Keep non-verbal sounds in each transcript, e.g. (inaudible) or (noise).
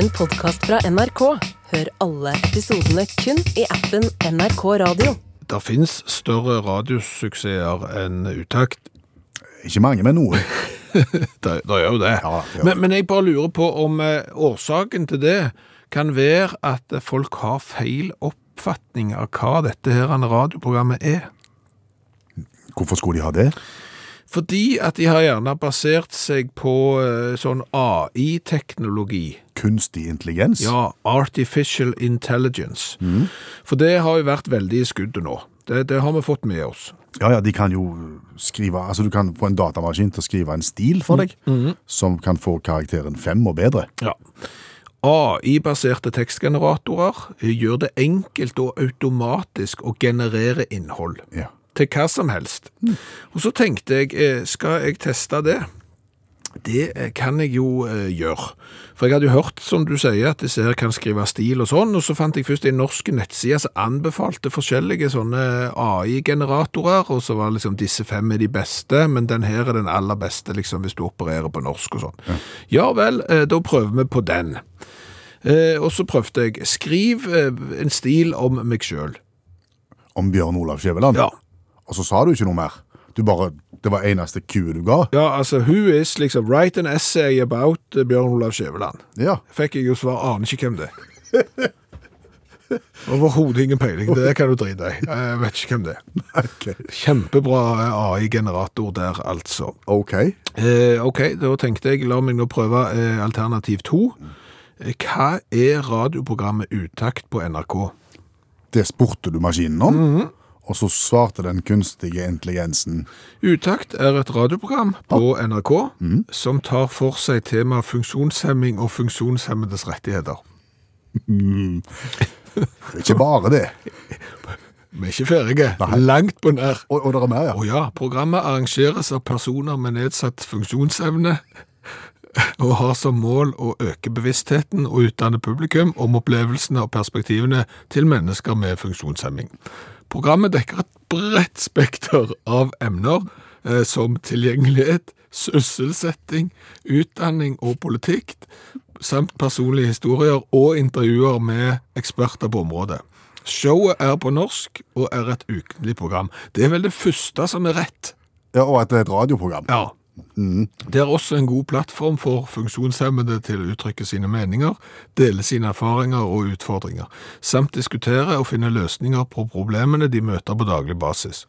en podkast fra NRK. Hør alle episodene kun i appen NRK Radio. Det fins større radiosuksesser enn Utakt. Ikke mange, men noe. (laughs) Det, det gjør jo det. Ja, ja. men, men jeg bare lurer på om eh, årsaken til det kan være at folk har feil oppfatning av hva dette her radioprogrammet er. Hvorfor skulle de ha det? Fordi at de har gjerne basert seg på eh, sånn AI-teknologi. Kunstig intelligens? Ja, artificial intelligence. For det har jo vært veldig i skuddet nå. Det, det har vi fått med oss. Ja, ja, de kan jo skrive Altså, du kan få en datamaskin til å skrive en stil for deg, som kan få karakteren fem og bedre. Ja. AI-baserte tekstgeneratorer eh, gjør det enkelt og automatisk å generere innhold Ja. Til hva som helst. Og så tenkte jeg, eh, skal jeg teste det? Det eh, kan jeg jo eh, gjøre. For jeg hadde jo hørt, som du sier, at disse her kan skrive stil og sånn, og så fant jeg først en norsk nettside som anbefalte forskjellige sånne AI-generatorer, og så var liksom disse fem er de beste, men den her er den aller beste, liksom, hvis du opererer på norsk og sånn. Ja, vel, eh, da prøver vi på den. Og så prøvde jeg, skriv en stil om meg selv. Om Bjørn Olav Skjæveland. Ja. Og så sa du ikke noe mer. Du bare, Det var eneste cue du ga. Ja, altså, who is liksom, write an essay about eh, Bjørn Olav Skjæveland. Ja. Fikk jeg jo svar, aner ikke hvem det er. (laughs) Overhodet ingen peiling, det kan du drite i. Jeg vet ikke hvem det er. (laughs) Ok. Kjempebra AI-generator der, altså. Ok. Eh, ok, da tenkte jeg, la meg nå prøve eh, alternativ to. Eh, Hva er radioprogrammet Utakt på NRK? Det spurte du maskinen om, og så svarte den kunstige intelligensen Utakt er et radioprogram på NRK som tar for seg temaet funksjonshemming og funksjonshemmedes rettigheter. Ikke bare det. Vi er ikke ferdige. Nei. Langt på nær. Og, og det er mer, ja. Å ja, programmet arrangeres av personer med nedsatt funksjonsevne og har som mål å øke bevisstheten og utdanne publikum om opplevelsene og perspektivene til mennesker med funksjonshemming. Programmet dekker et bredt spekter av emner eh, som tilgjengelighet, sysselsetting, utdanning og politikk, samt personlige historier og intervjuer med eksperter på området. Showet er på norsk og er et ukentlig program. Det er vel det første som er rett. ja. Og at det er et radioprogram. Ja. Det er også en god plattform for funksjonshemmede til å uttrykke sine meninger, dele sine erfaringer og utfordringer, samt diskutere og finne løsninger på problemene de møter på daglig basis.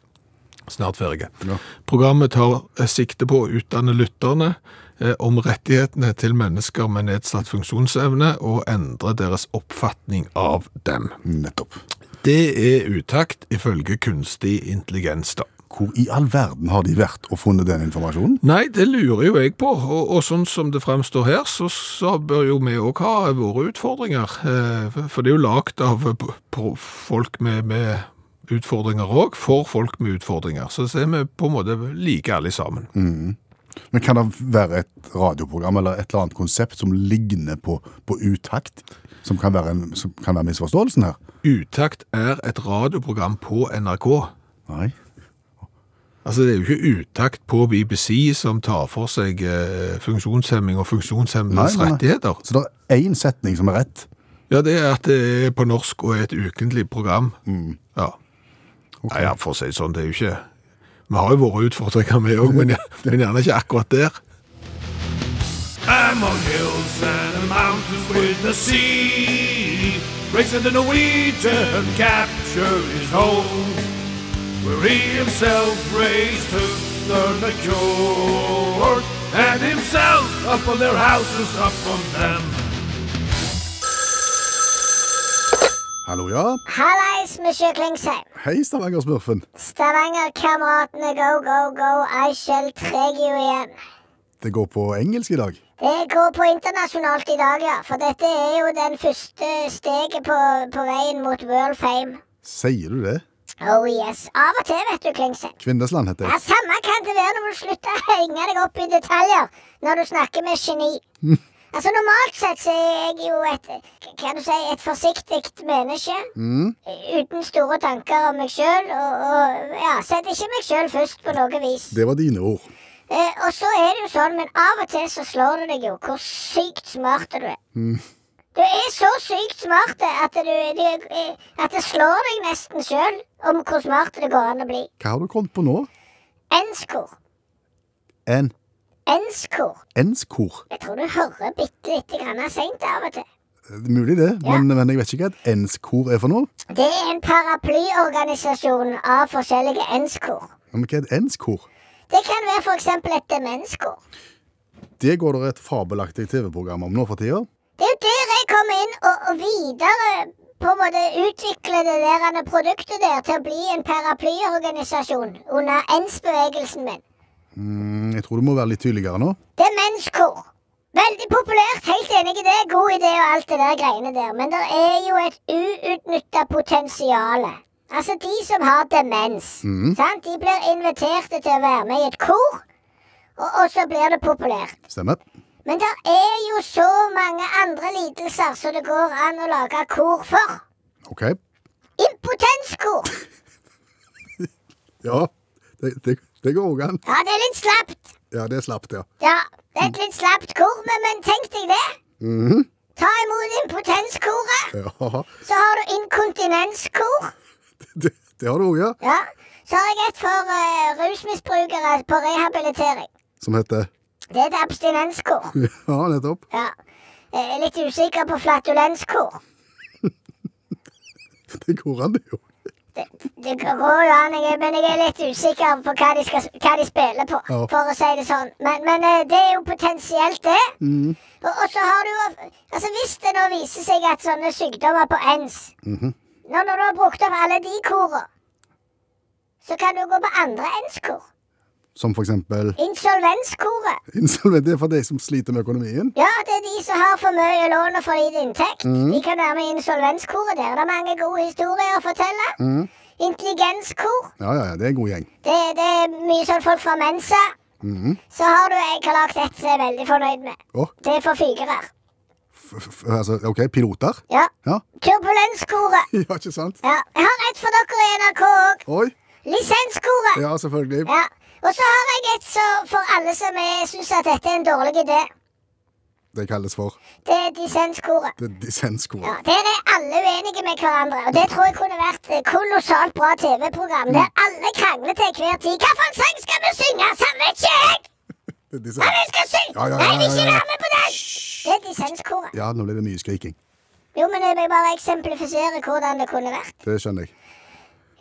Snart ferdige. Ja. Programmet tar eh, sikte på å utdanne lytterne eh, om rettighetene til mennesker med nedsatt funksjonsevne og endre deres oppfatning av dem. Nettopp. Det er utakt ifølge kunstig intelligens da. Hvor i all verden har de vært og funnet den informasjonen? Nei, det lurer jo jeg på, og, og sånn som det fremstår her, så, så bør jo vi også ha våre utfordringer. Eh, for- det er jo lagt av folk med, med utfordringer òg, for folk med utfordringer. Så er vi på en måte like alle sammen. Men kan det være et radioprogram eller et eller annet konsept som ligner på, på utakt? Som kan være, en, som kan være misforståelsen her? Utakt er et radioprogram på NRK. Nei. Altså, det er jo ikke utakt på BBC som tar for seg eh, funksjonshemming og funksjonshemmedes rettigheter. Så det er én setning som er rett. Ja, det er at det er på norsk og er et ukentlig program. Mm. Ja. Nei, ja, for å si det sånn, det er jo ikke Vi har jo våre utfordringer, vi òg, men, (laughs) men gjerne ikke akkurat der. Among hills and mountains with the sea, racing the Norwegian capture his home, where he himself raised to learn the cure, and himself up on their houses, up on them. Hallo, ja. Hallais, monsieur Klingsheim. Hei, Stavanger-smurfen. Stavanger-kameratene, go, go, go. I shall treg you igjen. Det går på engelsk i dag. Det går på internasjonalt i dag, ja. For dette er jo den første steget på, på veien mot world fame. Sier du det? Oh yes. Av og til, vet du, Klingsheim. Kvinnesland heter jeg. Ja. Samme kan det være når du slutter å henge deg opp i detaljer når du snakker med geni. Altså Normalt sett så er jeg jo et kan du si, et forsiktig menneske. Uten store tanker om meg sjøl. Og, og ja, setter ikke meg sjøl først på noe vis. Det var dine ord. Eh, og så er det jo sånn, men av og til så slår det deg jo hvor sykt smart du er. Du er så sykt smart at, du, du, at det slår deg nesten sjøl om hvor smart det går an å bli. Hva har du kommet på nå? Enskor. En Enskor. enskor. Jeg tror du hører bitte lite grann seint av og til. Det er Mulig det, Ja. men, men jeg vet ikke hva et enskor er for noe. Det er en paraplyorganisasjon av forskjellige enskor. Men hva er et enskor? Det kan være f.eks. et demenskor. Det går det et fabelaktig TV-program om nå for tida. Det er jo der jeg kommer inn og, og videre på en måte utvikle det der produktet der til å bli en paraplyorganisasjon under ENS-bevegelsen min. Mm, jeg tror du må være litt tydeligere nå. Demenskor. Veldig populært, helt enig i det. God idé og alt det der greiene der. Men det er jo et uutnytta potensial. Altså, de som har demens, sant? de blir inviterte til å være med i et kor, og, og så blir det populært. Stemmer. Men det er jo så mange andre lidelser som det går an å lage kor for. OK. Impotenskor! (laughs) Ja, det, det, det går òg an. Ja, det er litt slapt. Ja, det er slapt, ja. Ja, det er et litt slapt kor, men, men tenk deg det. Mhm. Ta imot impotenskoret. Ja, Så har du inkontinenskor. det, det har du òg, ja. Ja. Så har jeg et for uh, rusmisbrukere på rehabilitering. Som heter Det er et abstinenskor. (laughs) Ja, nettopp. Ja. Jeg er litt usikker på flatulenskor. (laughs) Det går an, det jo. Det, det går jo an, jeg, men jeg er litt usikker på hva de, skal, hva de spiller på, Ja. for å si det sånn. Men, men eh, det er jo potensielt, det. Og, og så har du jo Altså, hvis det nå viser seg at sånne sykdommer på ENS når, når du har brukt opp alle de korene, så kan du gå på andre ENS-kor. Som for eksempel Insolvenskoret. insolvent. Det er for de som sliter med økonomien. Ja, det er de som har for mye lån og for lite inntekt. De kan være med i insolvenskoret. Der er det mange gode historier å fortelle. Intelligenskor. Ja, ja, ja, det er en god gjeng. Det, det er mye sånn folk fra Mensa. Så har du jeg har lagd et som jeg er veldig fornøyd med. Oh. Det er for fygere. altså, OK, piloter? Ja. Ja. Turbulenskoret. (laughs) ja, ikke sant? Ja. Jeg har et for dere i NRK òg. Lisenskoret. Ja, selvfølgelig. Ja. Og så har jeg et så for alle som syns at dette er en dårlig idé. Det kalles for Det er dissenskoret. det er dissenskoret. Ja, Der er alle uenige med hverandre, og det tror jeg kunne vært kolossalt bra TV-program. Der alle krangler til hver tid. Hvilken sang skal vi synge? Samme ikke jeg! Hva dissens. vi skal synge? Ja, ja, ja, Nei, vi ikke være med på den! Det er dissenskoret. Ja, nå blir det mye skriking. Jo, men jeg vil bare eksemplifisere hvordan det kunne vært. Det skjønner jeg.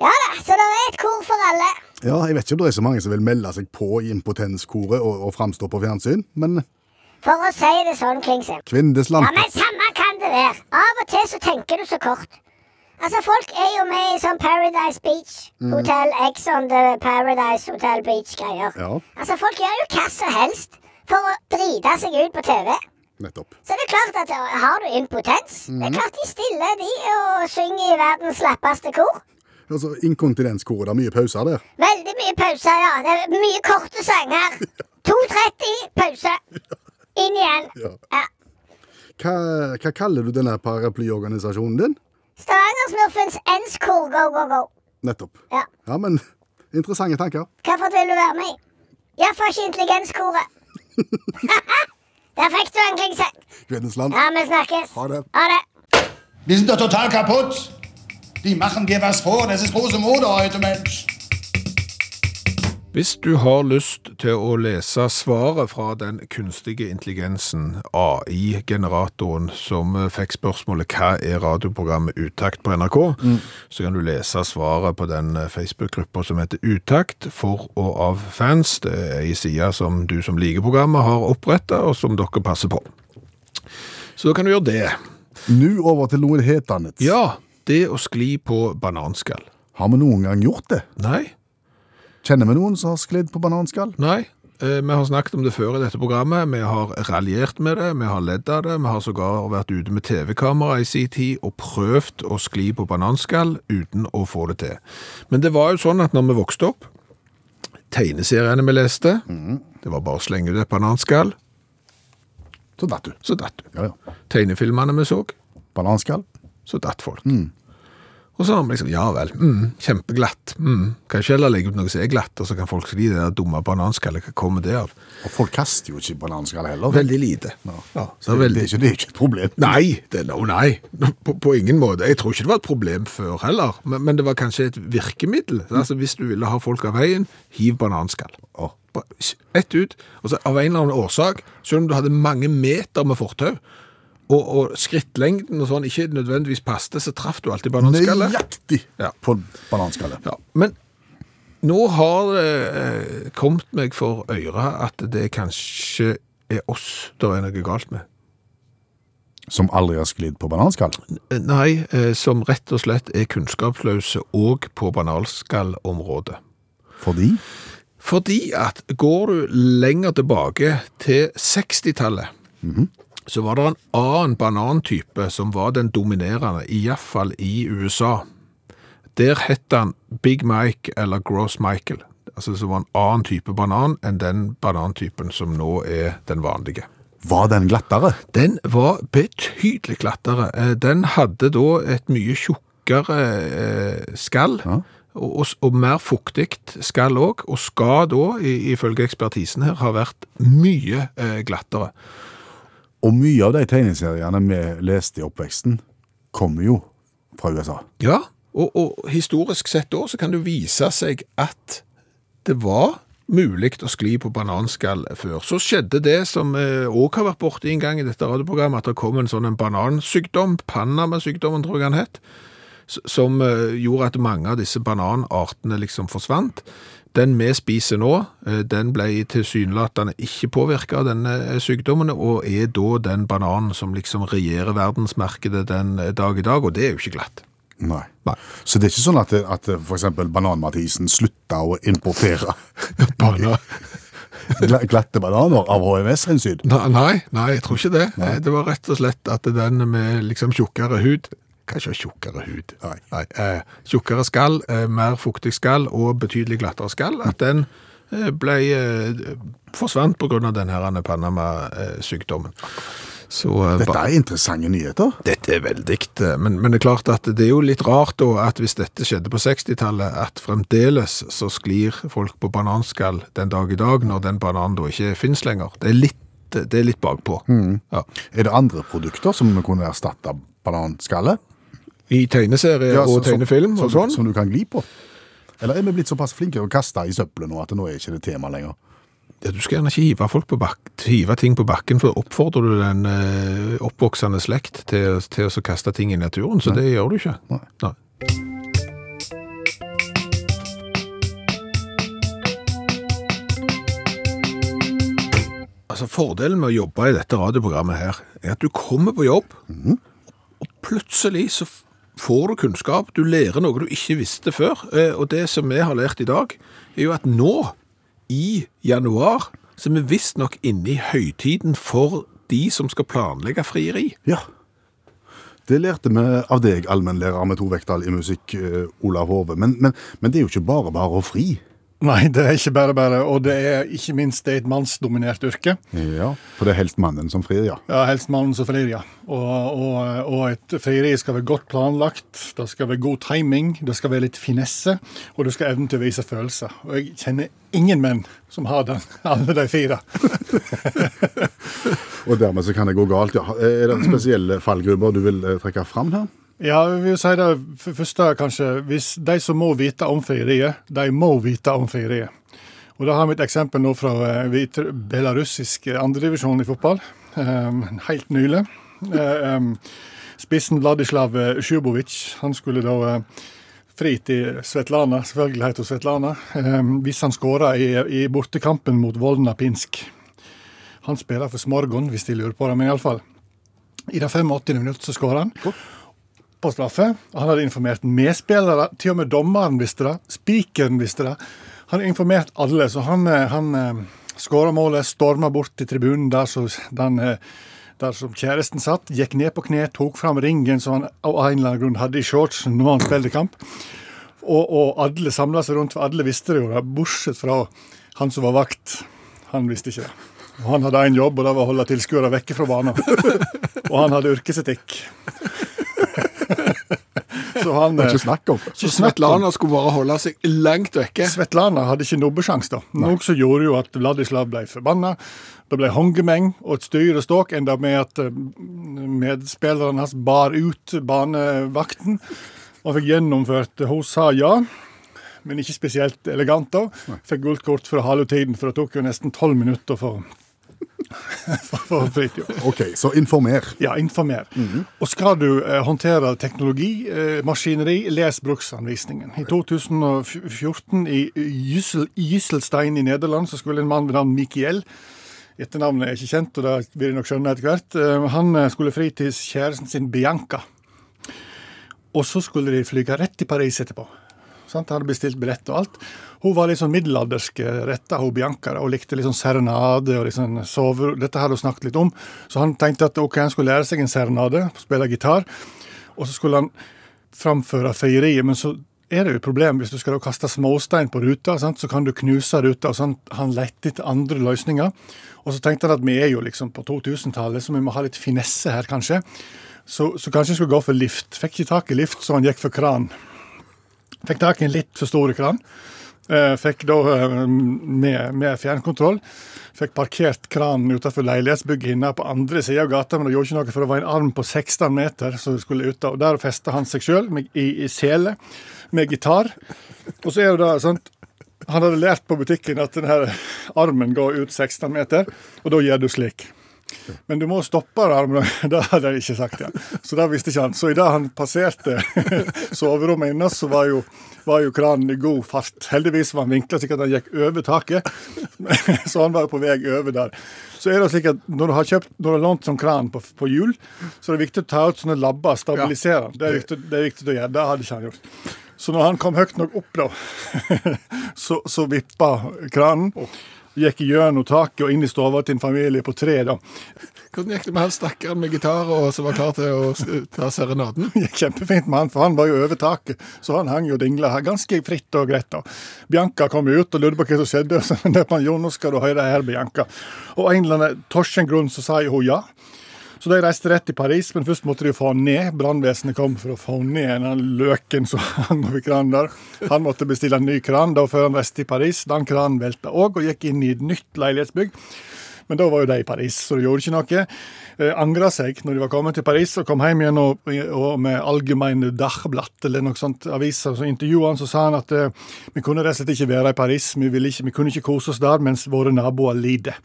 Ja da, så det er et kor for alle. Ja, jeg vet ikke om det er så mange som vil melde seg på i impotenskoret og, og framstå på fjernsyn, men For å si det sånn, Klingsheim. Ja, men samme kan det være. Av og til så tenker du så kort. Altså, folk er jo med i sånn Paradise Beach. Hotel X on the Paradise Hotel Beach-greier. Ja, Altså, folk gjør jo hva som helst for å drite seg ut på TV. nettopp. Så det er klart at uh, har du impotens Det er klart de stiller de og synger i verdens slappeste kor. Altså, Inkontinenskoret, er mye pauser der. Veldig mye pauser, ja. Det er mye korte sanger. 2.30, (laughs) pause. Inn igjen. Ja. Ja. Hva, hva kaller du denne paraplyorganisasjonen din? Stavangersmurfens Enskor Go Go Go. Nettopp. Ja. Ja, men interessante tanker. Hvilket vil du være med i? Iallfall ikke intelligenskoret. (laughs) Der fikk du den, Klingsheim. Kvinnesland. Ja, vi snakkes. Ha det. Ha det. Vi sind doch total kaputt. Die machen dir was vor. Das ist große Mode heute, Mensch. Hvis du har lyst til å lese svaret fra den kunstige intelligensen, AI-generatoren, som fikk spørsmålet hva er radioprogrammet Utakt på NRK, så kan du lese svaret på den Facebook-gruppa som heter Utakt for og av fans. Det er ei side som du som liker programmet har opprettet, og som dere passer på. Så da kan du gjøre det. Nå over til noe hetende. Ja, det å skli på bananskall. Har vi noen gang gjort det? Nei, Kjenner vi noen som har sklidd på bananskall? Nei, eh, vi har snakket om det før i dette programmet. Vi har raljert med det, vi har ledd av det. Vi har sågar vært ute med TV-kamera i sin tid og prøvd å skli på bananskall uten å få det til. Men det var jo sånn at når vi vokste opp, tegneseriene vi leste, det var bare å slenge ut et bananskall, Så datt du. så datt du. Ja, ja. Tegnefilmene vi så, Bananskall? så datt folk. Og så har vi liksom, ja vel, mm, kjempeglatt. Mm, kan ikke heller legge ut noe som er glatt, og så kan folk si det der dumme bananskallet, hva kommer det av? Og folk kaster jo ikke bananskall heller. Veldig lite. Ja. Ja, Så det, det, veldig... er ikke, det er ikke et problem. Nei, det, no, nei. På, på ingen måte. Jeg tror ikke det var et problem før heller, men, men det var kanskje et virkemiddel. Altså Hvis du ville ha folk av veien, hiv bananskall. Oh. Ett ut. Og så Av en eller annen årsak, selv om du hadde mange meter med fortau, og, og skrittlengden og sånn ikke nødvendigvis passte, så traff du alltid bananskallet. Nøyaktig Ja. på bananskallet. Ja, men nå har det eh, kommet meg for øre at det kanskje er oss det er noe galt med. Som aldri har sklidd på bananskall. Nei, eh, som rett og slett er kunnskapsløse òg på bananskallområdet. Fordi Fordi at går du lenger tilbake til 60-tallet, så var det en annen banantype som var den dominerende, iallfall i USA. Der het han Big Mike eller Gross Michael. Altså som var en annen type banan enn den banantypen som nå er den vanlige. var den glattere. Den var betydelig glattere. Eh, Den hadde da et mye tjukkere eh, skall, Ja. og, og, mer fuktig skall òg, og skal da, ifølge ekspertisen her, ha vært mye eh, glattere. Og mye av de tegneseriene vi leste i oppveksten, kommer jo fra USA. Ja, og, og historisk sett òg så kan det vise seg at det var mulig å skli på bananskall før. Så skjedde det som òg har vært borte en gang i dette radioprogrammet, at det kom en sånn en banansykdom, Panama-sykdommen tror jeg han het, som eh, gjorde at mange av disse bananartene liksom forsvant. Den vi spiser nå, eh, den ble tilsynelatende ikke påvirket av denne eh, sykdommen, og er da den bananen som liksom regjerer verdensmarkedet den eh, dag i dag, og det er jo ikke glatt. Nei. Nei. Så det er ikke sånn at, at eksempel Banan-Mathisen slutta å importere (laughs) Banan. (laughs) glatte bananer av HMS-hensyn? Nei, nei, jeg tror ikke det. Nei. Det var rett og slett at den med liksom tjukkere hud Kanskje tjukkere hud. Nei. eh, tjukkere skall, eh, mer fuktig skall og betydelig glattere skall. At den eh, ble eh, forsvant på grunn av den Panama-sykdommen. Så eh, Dette er interessante nyheter. dette er veldig, men, men det er klart at det er jo litt rart da at hvis dette skjedde på 60-tallet, at fremdeles så sklir folk på bananskall den dag i dag, når den bananen da ikke finnes lenger. Det er litt, det er litt bakpå. Ja. Er det andre produkter som kunne erstatte bananskallet? I tegneserie Ja, og så- tegnefilm som, og sånn. Som du kan gli på? Eller er vi blitt såpass flinke å kaste i søppelet nå at nå er ikke det tema lenger? Ja, du skal gjerne ikke hive, folk på bak hive ting på bakken, for oppfordrer du den eh, oppvoksende slekt til, til å kaste ting i naturen, så det gjør du ikke. Nei. Nei. Altså, Fordelen med å jobbe i dette radioprogrammet her, er at du kommer på jobb, og plutselig så får du kunnskap, du lærer noe du ikke visste før, eh, og det som vi har lært i dag, er jo at nå, i januar, så er vi visst nok inne i høytiden for de som skal planlegge frieri. Ja. Det lærte vi av deg, allmennlærer med to vekttall i musikk, eh, Olav Hove. Men, men, men det er jo ikke bare bare å fri. Nei, det er ikke bare bare, og det er ikke minst det er et mannsdominert yrke. Ja, For det er helst mannen som frir, ja. Ja, Helst mannen som frir, ja. Og, og, og et frieri skal være godt planlagt, det skal være god timing, det skal være litt finesse, og du skal evne til å vise følelser. Og jeg kjenner ingen menn som har den, (laughs) alle de fire. (laughs) Og dermed så kan det gå galt, ja. Er det spesielle fallgrupper du vil eh, trekke fram her? Ja, vil si det første, kanskje. Hvis de som må vite om frieriet, de må vite om frieriet. Og da har vi et eksempel nå fra hvit- belarussisk andredivisjon i fotball. Um, helt nylig. Eh, um, spissen Vladislav eh, Sjubovic, han skulle da eh, fri til Svetlana, selvfølgelig heter Svetlana, um, hvis han skåra i, bortekampen mot Volna Pinsk. Han spiller for Smorgon, hvis de lurer på det, men iallfall. I det 85. minutt så skårer han på straffe. Han hadde informert medspillere, til og med dommeren visste det. Spikeren visste det. Han hadde informert alle, så han, eh, han eh, skåra målet, storma bort til tribunen der, så den, eh, der som kjæresten satt, gikk ned på kne, tok fram ringen som han av en eller annen grunn hadde i shortsen når han spilte kamp. Og, og alle samla seg rundt, for alle visste det jo, bortsett fra han som var vakt. Han visste ikke det. Og han hadde én jobb, og det var å holde tilskuere vekke fra banen. (laughs) og han hadde yrkesetikk. Så han Det eh, ikke snakk om. Så Svetlana skulle bare holde seg langt vekke. Svetlana hadde ikke nobbesjanse, da. Noe som gjorde jo at Vladislav ble forbanna. Det ble håndgemeng og et styr og ståk, enda med at eh, medspilleren hans bar ut banevakten og fikk gjennomført Hun sa ja, men ikke spesielt elegant, da. Fikk gult kort for å hale tiden, for det tok jo nesten tolv minutter for, for, Fridtjof. OK, så informer. Ja, informer. Og skal du eh, håndtere teknologi, eh, maskineri, les bruksanvisningen. I 2014 i Jyssel, Jysselstein i Nederland så skulle en mann ved navn Mikiel Etternavnet er ikke kjent, og det vil jeg nok skjønne etter hvert. Eh, Han eh, skulle fri til kjæresten sin Bianca. Og så skulle de flyge rett til Paris etterpå. Sant? Hadde bestilt billett og alt. Hun var litt sånn middelaldersk retta, hun Bianca, og likte litt sånn serenade og litt sånn sover... Dette hadde hun snakket litt om. Så han tenkte at ok, han skulle lære seg en serenade, spille gitar, og så skulle han framføre feieriet. Men så er det jo et problem hvis du skal kaste småstein på ruta, sant? så kan du knuse ruta. og sånn. Han lette etter andre løsninger. Og så tenkte han at vi er jo liksom på 2000-tallet, så vi må ha litt finesse her, kanskje. Så, så kanskje han skulle gå for lift. Fikk ikke tak i lift, så han gikk for kran. Fikk tak i en litt for stor kran. Eh, Fikk da eh, med, med fjernkontroll. Fikk parkert kranen utenfor leilighetsbygget inne på andre sida av gata, men det gjorde ikke noe, for det var en arm på 16 meter som skulle ut av. Der festa han seg sjøl i, i sele med gitar. Og så er det da sant Han hadde lært på butikken at denne armen går ut 16 meter, og da gjør du slik. Men du må stoppe armen. (laughs) Det hadde jeg ikke sagt, ja. Så det visste ikke han. Så idet han passerte (laughs) soverommet inne, så var jo, var jo kranen i god fart. Heldigvis var han vinkla slik at han gikk over taket, (laughs) så han var på vei over der. Så er det slik at når du har kjøpt, når du har lånt sånn kran på, på hjul, så er det viktig å ta ut sånne labber, stabilisere den. Det er viktig, det er viktig å gjøre. Det hadde ikke han gjort. Så når han kom høyt nok opp, da, så, så vippa kranen. Gikk gjennom taket og inn i stua til en familie på tre. da. Hvordan gikk det med han stakkaren med gitar og som var klar til å ta serenaden? Det (laughs) gikk kjempefint med han, for han var jo over taket, så han hang jo og dingla her ganske fritt og greit. da. Bianca kom ut og lurte på hva som skjedde. (laughs) og Så det han jo, nå skal du høre her, Bianca. Og en eller annen torsen grunn så sa jo hun ja. Så de reiste rett til Paris, men først måtte de jo få han ned. Brannvesenet kom for å få han ned den løken som (laughs) hang over kranen der. Han måtte bestille en ny kran da før han reiste til Paris. Den kranen velta òg, og gikk inn i et nytt leilighetsbygg. Men da var jo de i Paris, så de gjorde ikke noe. Eh, Angra seg når de var kommet til Paris og kom hjem igjen og, og med Allgemeine Dachblatt eller noe sånt aviser. Så intervjua han, så sa han at eh, vi kunne rett og slett ikke være i Paris. Vi, ikke, vi kunne ikke kose oss der mens våre naboer lider.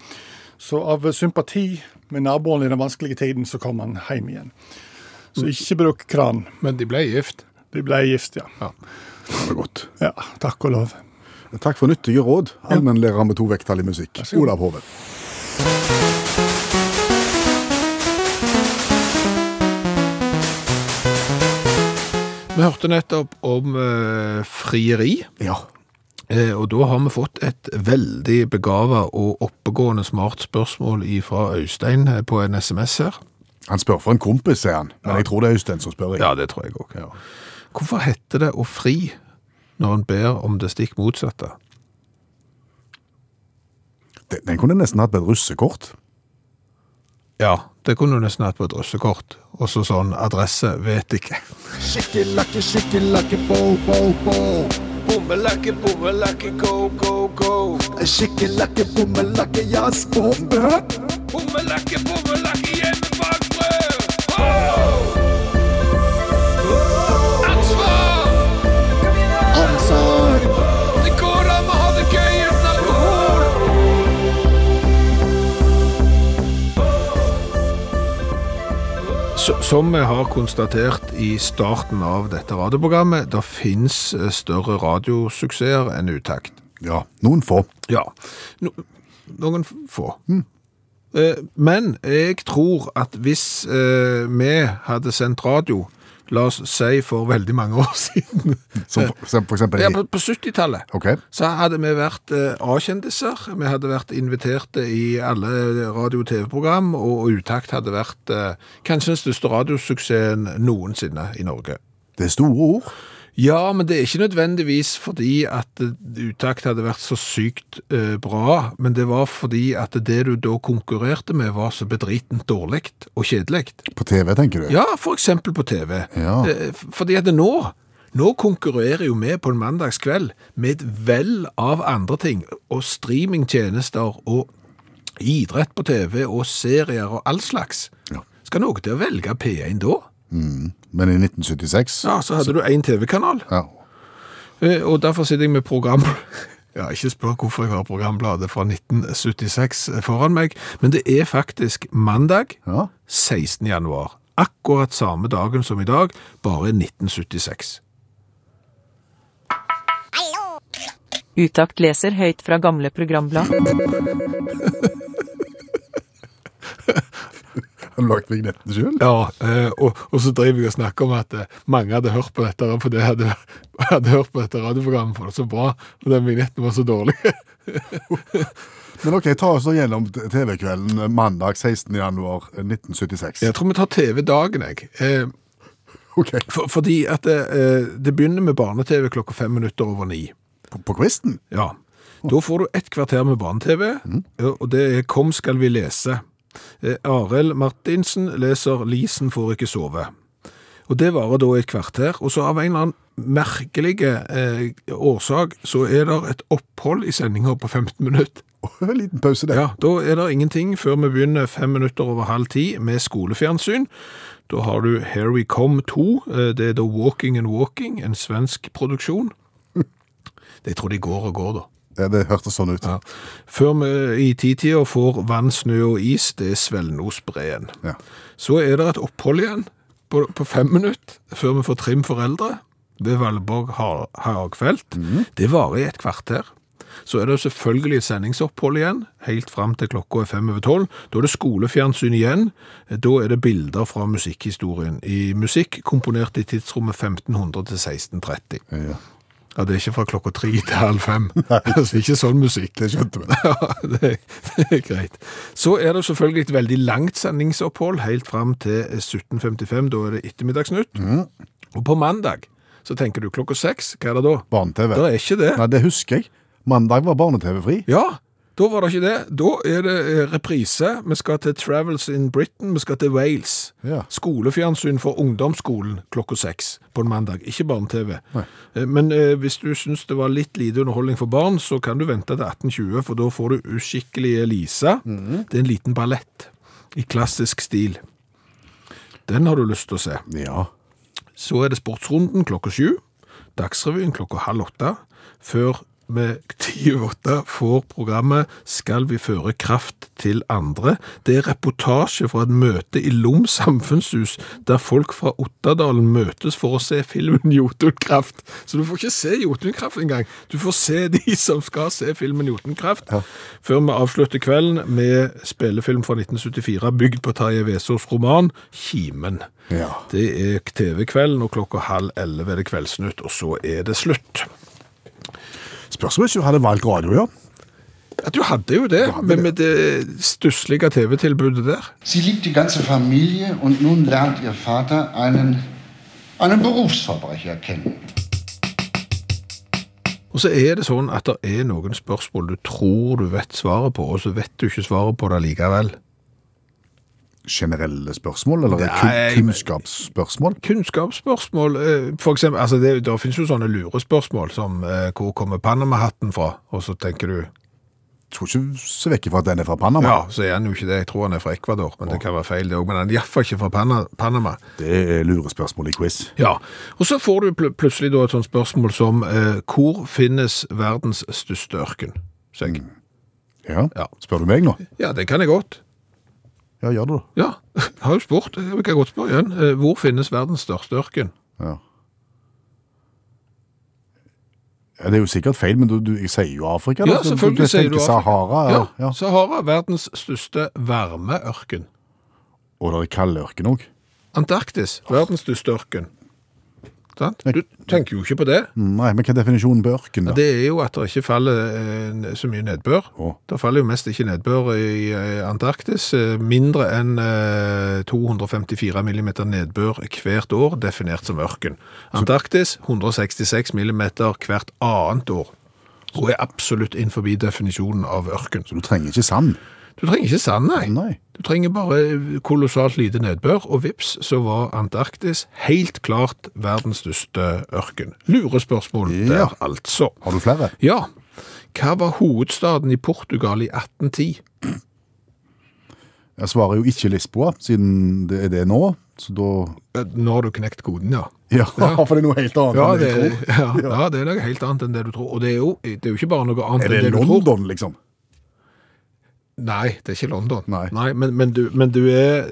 Så av sympati med naboen i den vanskelige tiden, så kom han hjem igjen. Så ikke bruk kran. Men de ble gift. De ble gift, ja. Ja. Det var godt. Ja, Takk og lov. Takk for nyttige råd, allmennlærer med to vekttall i musikk. Olav Hoven. Vi hørte nettopp om eh, frieri. Ja. Eh, og da har vi fått et veldig begava og oppegående smart spørsmål fra Øystein eh, på en SMS her. Han spør for en kompis, sier han. Men jeg tror det er Øystein som spør. jeg. Ja, det tror jeg òg. Hvorfor heter det å fri når en ber om det stikk motsatte? Den, den kunne nesten hatt på et russekort. Ja, det kunne du nesten hatt på et russekort. Og så sånn adresse vet ikke. Skikkelakke, skikkelakke, bo, bo, bo. Boom lucky, boom lucky, go, go, go. Shikky-lucky, boom lucky, yes, boom, Boom lucky, boom-a-lucky, everybody. Som vi har konstatert i starten av dette radioprogrammet, det finnes eh, større radiosuksesser enn utakt. Ja, noen få. Ja, no, noen få. Mm. Men jeg tror at hvis eh, vi hadde sendt radio, la oss si for veldig mange år (laughs) siden, Som for, som for eksempel ja, på, på 70-tallet, okay. så hadde vi vært eh, A-kjendiser, vi hadde vært inviterte i alle radio- og TV-program, og Utakt hadde vært eh, kanskje den største radiosuksessen noensinne i Norge. Det er store ord. Ja, men det er ikke nødvendigvis fordi at utakt hadde vært så sykt eh, bra, men det var fordi at det du da konkurrerte med var så bedritent dårlig og kjedelig. På TV, tenker du? Ja, for eksempel på TV. Ja. Eh, Fordi at nå, nå konkurrerer jo vi på en mandagskveld med et vell av andre ting, og streamingtjenester og idrett på TV og serier og all slags. Ja. Skal noe til å velge P1 da? Men i 1976? Ja, så hadde du en TV-kanal. Ja. Eh, Og derfor sitter jeg med program... (laughs) Ja, ikke spør hvorfor jeg har programbladet fra 1976 foran meg, men det er faktisk mandag ja. 16. januar. Akkurat samme dagen som i dag, bare 1976. Utakt leser høyt fra gamle programblad. (laughs) (laughs) Har du vignetten sjøl? Ja, eh, og, og så driver jeg og snakker om at eh, mange hadde hørt på dette, for det hadde, (laughs) hadde hørt på dette radioprogrammet, for det var så bra, og den vignetten var så dårlig. (laughs) Men ok, ta oss gjennom TV-kvelden mandag 16. januar 1976. Jeg tror vi tar TV-dagen, jeg. Eh, okay. for, fordi at det, eh, det begynner med barne-TV klokka fem minutter over ni. På, på kvisten? Ja. Da får du ett kvarter med barne-TV, mm. og det er Kom skal vi lese. Eh, Arild Martinsen leser Lisen får ikke sove. Og det varer da et kvarter, og så av en eller annen merkelig eh, årsak så er det et opphold i sendinga på 15 minutter. (laughs) En liten pause der. Ja, da er det ingenting før vi begynner fem minutter over halv ti med skolefjernsyn. Da har du Here We Come 2, eh, det er da Walking and Walking, en svensk produksjon. (laughs) Jeg tror de går og går da. Ja, det hørtes sånn ut. Ja. Før vi i titida får vann, snø og is, det er Svelnosbreen. Ja. Så er det et opphold igjen på, på fem minutter før vi får Trim foreldre ved Valborg Hagfelt. Mm. Det varer i et kvarter. Så er det selvfølgelig et sendingsopphold igjen, helt fram til klokka er fem over tolv. Da er det skolefjernsyn igjen. Da er det bilder fra musikkhistorien. I musikk komponert i tidsrommet 1500 til 1630. Ja. Ja, det er ikke fra klokka tre (laughs) til halv fem. Altså, ikke sånn musikk. Det skjønte vi. (laughs) Ja, det det er greit. Så er det selvfølgelig et veldig langt sendingsopphold, helt fram til 17.55, da er det ettermiddagsnytt. Og på mandag, så tenker du klokka seks, hva er det da? Barne-TV. Det er ikke det. Nei, det husker jeg. Mandag var barne-TV-fri. Ja, da var det ikke det. Da er det eh, reprise. Vi skal til Travels in Britain, vi skal til Wales. Ja. Skolefjernsyn for ungdomsskolen klokka seks på en mandag, ikke barne-TV. Eh, Men eh, hvis du syns det var litt lite underholdning for barn, så kan du vente til 1820, for da får du Uskikkelige Lisa. Det er en liten ballett i klassisk stil. Den har du lyst til å se. Ja. Så er det Sportsrunden klokka sju, Dagsrevyen klokka halv åtte, før med ti over åtte får programmet Skal vi føre kraft til andre? Det er reportasje fra et møte i Lom samfunnshus, der folk fra Ottadalen møtes for å se filmen Jotunkraft. Så du får ikke se Jotunkraft engang. Du får se de som skal se filmen Jotunkraft. Før vi avslutter kvelden med spillefilm fra 1974, bygd på Tarjei Vesaas roman Kimen. ja. Det er TV-kvelden, og klokka halv elleve er det Kveldsnytt, og så er det slutt. Spørs om ikke hadde valgt radio, ja. Ja, du hadde jo det, hadde med, det. med det stusslige TV-tilbudet der. Sie liebt die ganze Familie und nun lernt ihr Vater einen, einen Berufsverbrecher kennen. Og så er det sånn at det er noen spørsmål du tror du vet svaret på, og så vet du ikke svaret på det likevel. Generelle spørsmål, eller kun, kunnskapsspørsmål? Kunnskapsspørsmål, eh, for eksempel, altså det, det finnes jo sånne lurespørsmål som eh, hvor kommer Panama-hatten fra, og så tenker du, Jeg tror ikke se vekk fra at den er fra Panama. ja, så er han jo ikke det, jeg tror han er fra Ecuador, men det kan være feil det også, men han er i hvert fall ikke fra Panama. Det er lurespørsmål i quiz. Ja, og så får du pl plutselig da et sånt spørsmål som eh, hvor finnes verdens største ørken? Mm. Ja. Ja. Spør du meg nå? Ja, det kan jeg godt. Ja, gjør det. Ja, jeg (laughs) har jo spurt. Jeg kan godt spørre igjen. Eh, Hvor finnes verdens største ørken? Ja. Ja, det er jo sikkert feil, men du, du jeg sier jo Afrika. da, Ja, selvfølgelig du- du sier du Afrika. Sahara. Ja. Ja. Sahara, verdens største varmeørken. Og det er kaldørken òg. Antarktis, verdens største ørken. Du tenker jo ikke på det. Nei, men hva er definisjonen på ørken, da? Det er jo at det ikke faller eh, så mye nedbør. Oh. Det faller jo mest ikke nedbør i eh, Antarktis. Eh, Mindre enn eh, 254 millimeter nedbør hvert år, definert som ørken. Antarktis 166 millimeter hvert annet år. Og er absolutt innenfor definisjonen av ørken. Så du trenger ikke sand? Du trenger ikke sand, nei. Nei. Du trenger bare kolossalt lite nedbør, og vips, så var Antarktis helt klart verdens største ørken. Lurespørsmål Ja. der, altså. Har du flere? Ja. Hva var hovedstaden i Portugal i 1810? Jeg svarer jo ikke Lisboa, siden det er det nå. Så da Eh, Nå har du knekt koden, ja. Ja, (laughs) for det er noe helt annet Ja enn det, du tror. (laughs) ja, ja, det er noe helt annet enn det du tror. Og det er jo, det er jo ikke bare noe annet enn det det du tror. Er det London, liksom? Nei, det er ikke London. Nei. men, men, du, men du, er,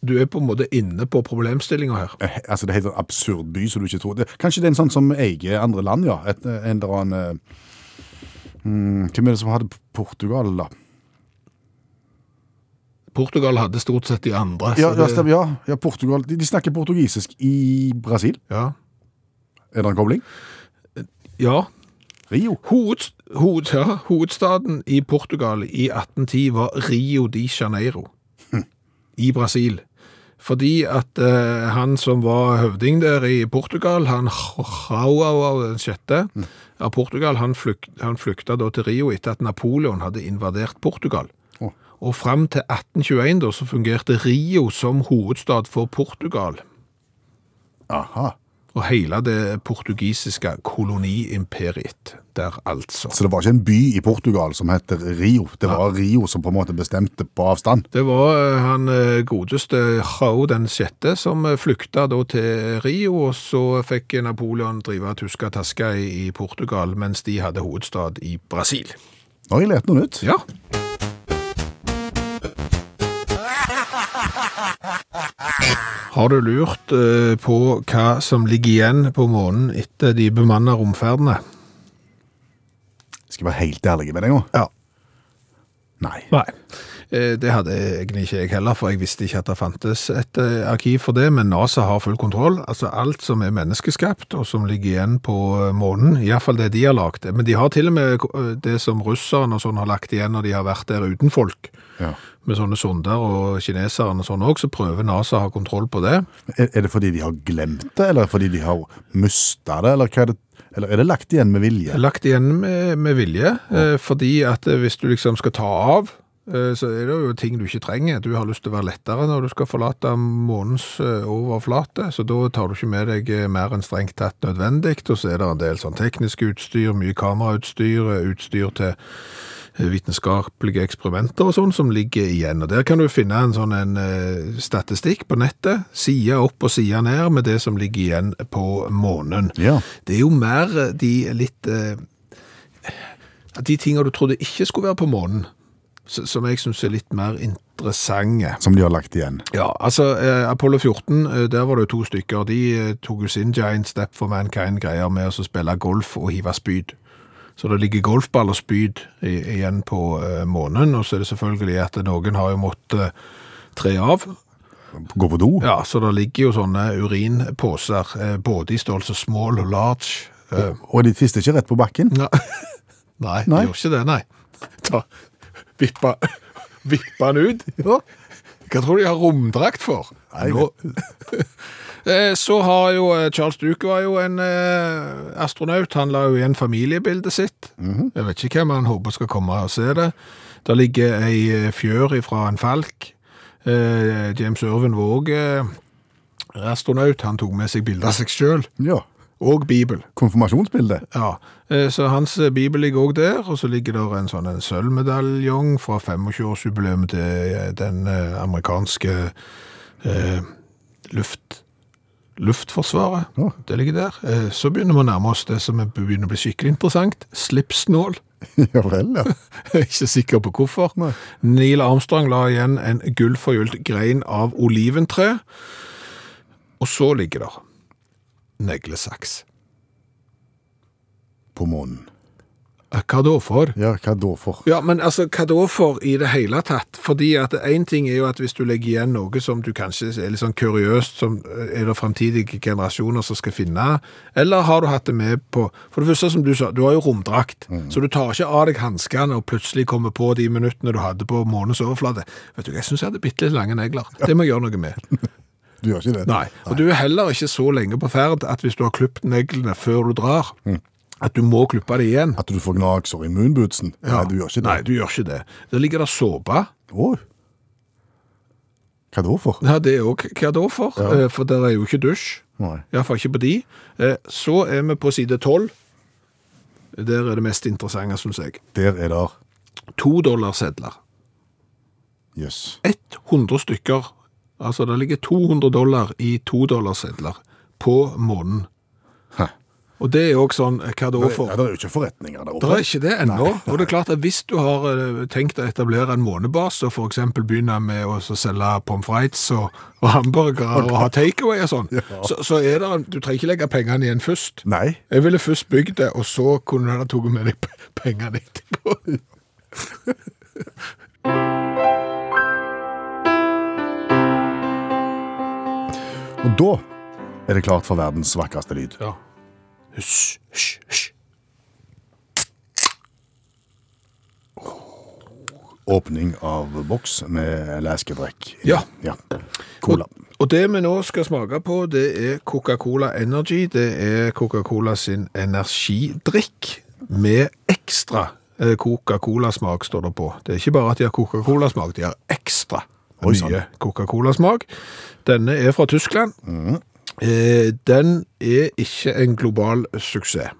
du er på en måte inne på problemstillinga her. Eh, Altså, det er helt en absurd by, som du ikke tror det. Kanskje det er en sånn som eier andre land, ja. Et, en eller annen eh, hmm, Hvem er det som hadde Portugal, da? Portugal hadde stort sett de andre. Ja, det- stemmer, ja, ja Portugal. De, de snakker portugisisk i Brasil. ja. Er det en kobling? ja. Rio. Hoved, hoved, ja, hovedstaden i Portugal i 1810 var Rio de Janeiro i Brasil. Fordi at eh, han som var høvding der i Portugal, han Joao den sjette av Portugal, han, flykt, han flykta da til Rio etter at Napoleon hadde invadert Portugal. Oh. Og fram til 1821 da, så fungerte Rio som hovedstad for Portugal. Aha. Og hele det portugisiske koloniimperiet der, altså. Så det var ikke en by i Portugal som het Rio. Det var Rio som på en måte bestemte på avstand. Det var eh, han eh, godeste Jao den sjette som eh, flykta da til Rio, og så fikk Napoleon drive tuska taska i, i Portugal, mens de hadde hovedstad i Brasil. Nå har jeg lært noe nytt. Ja. Har du lurt eh, på hva som ligger igjen på månen etter de bemanna romferdene? Skal jeg være helt ærlig med deg nå? Ja. Nei. Nei. Eh, Det hadde egentlig ikke jeg heller, for jeg visste ikke at det fantes et eh, arkiv for det, men NASA har full kontroll. Altså alt som er menneskeskapt, og som ligger igjen på månen, i hvert fall det de har lagt. Men de har til og med det som russerne og sånn har lagt igjen når de har vært der uten folk. Ja. Med sånne sonder, og kineserne og sånn også, så prøver NASA å ha kontroll på det. Er, er det fordi de har glemt det, eller fordi de har mista det, eller er det? Eller er det lagt igjen med vilje? Lagt igjen med, med vilje, eh, fordi at eh, hvis du liksom skal ta av, eh, så er det jo ting du ikke trenger. Du har lyst til å være lettere når du skal forlate månens eh, overflate, så da tar du ikke med deg eh, mer enn strengt tatt nødvendig, og så er det en del sånn teknisk utstyr, mye kamerautstyr, eh, utstyr til vitenskapelige eksperimenter og sånn som ligger igjen. Og der kan du finne en sånn en eh, statistikk på nettet, side opp og side ned med det som ligger igjen på månen. Ja. Det er jo mer eh, de litt eh, De tinga du trodde ikke skulle være på månen, som jeg syns er litt mer interessante. Som de har lagt igjen. Ja, altså eh, Apollo 14, eh, der var det jo to stykker. De eh, tok jo sin Giant Step for Mankind-greier med å spille golf og hive spyd. Så det ligger golfball og spyd igjen på eh, månen, og så er det selvfølgelig at noen har jo måttet eh, tre av. Gå på do? Ja, så det ligger jo sånne urinposer, eh, både i størrelse small og large. Eh, Og de fister ikke rett på bakken? Nei, nei, (laughs) Nei. de gjør ikke det, nei. Ta, vippa, vippa den ut. Ja. Hva tror du de har romdrakt for? Nei, Nå. (laughs) Eh, Så har jo eh, Charles Duke var jo en eh, astronaut. Han la jo igjen familiebildet sitt. Jeg vet ikke hvem han håper skal komme og se det. Der ligger ei fjør fra en falk. Eh, James Irvin òg astronaut. Han tok med seg bilde av seg sjøl. ja. Og Bibel. Konfirmasjonsbilde? Ja, eh, så hans bibel ligger også der, og så ligger der en sånn sølvmedaljong fra 25-årsjubileum til den amerikanske eh, luft, luftforsvaret. Ja. Det ligger der. Eh, så begynner vi å nærme oss det som er- begynner å bli skikkelig interessant. Slipsnål. (laughs) Ja vel, ja. (laughs) Jeg er ikke sikker på hvorfor. Nei. Neil Armstrong la igjen en gullforgylt grein av oliventre, og så ligger der neglesaks. På månen. Hva da for? Ja, hva da for? Ja, men altså, hva da for i det hele tatt? Fordi at én ting er jo at hvis du legger igjen noe som du kanskje er litt sånn kuriøst, som eh, er det fremtidige generasjoner som skal finne, eller har du hatt det med på For det første, som du sa, du har jo romdrakt, så du tar ikke av deg hanskene og plutselig kommer på de minuttene du hadde på månens overflate. Vet du, jeg syns jeg hadde bitte litt lange negler. Det må jeg gjøre noe med. (laughs) Du gjør ikke det? Nei. Og du er heller ikke så lenge på ferd at hvis du har klipt neglene før du drar, at du må klippe det igjen. At du får gnagsår i moonbootsen? Nei, du gjør ikke det. Nei, du gjør ikke det. Der ligger det såpe. Oh. Hva da for? Ja, det er òg hva da for? Ja. Eh, For der er jo ikke dusj. Iallfall ikke på de. Eh, Så er vi på side tolv. Der er det mest interessante, syns jeg. Der er der To dollarsedler. Jøss. 100 stykker. Altså, det ligger 200 dollar i to dollarsedler på måneden. Og det er òg sånn eh, Hva da Ja, for? det er jo ikke forretninger der oppe. Det er ikke det ennå. Og det er klart at hvis du har eh, tenkt å etablere en månebase, og f.eks. begynne med å selge pommes frites og, og hamburgere og ha takeaway og sånn, så, så er det en- Du trenger ikke legge pengene igjen først. Nei. Jeg ville først bygd det, og så kunne du ha tatt med deg (laughs) pengene etterpå. Og da er det klart for verdens vakreste lyd. Ja. Hysj, hysj, hysj. Åpning av boks med leskedrekk. Ja. ja. Cola. Og, og det vi nå skal smake på, det er Coca-Cola Energy. Det er Coca-Cola sin energidrikk med ekstra eh, Coca-Cola-smak, står det på. Det er ikke bare at de har Coca-Cola-smak, de har ekstra mye Coca-Cola-smak. Denne er fra Tyskland. Eh, den er ikke en global suksess.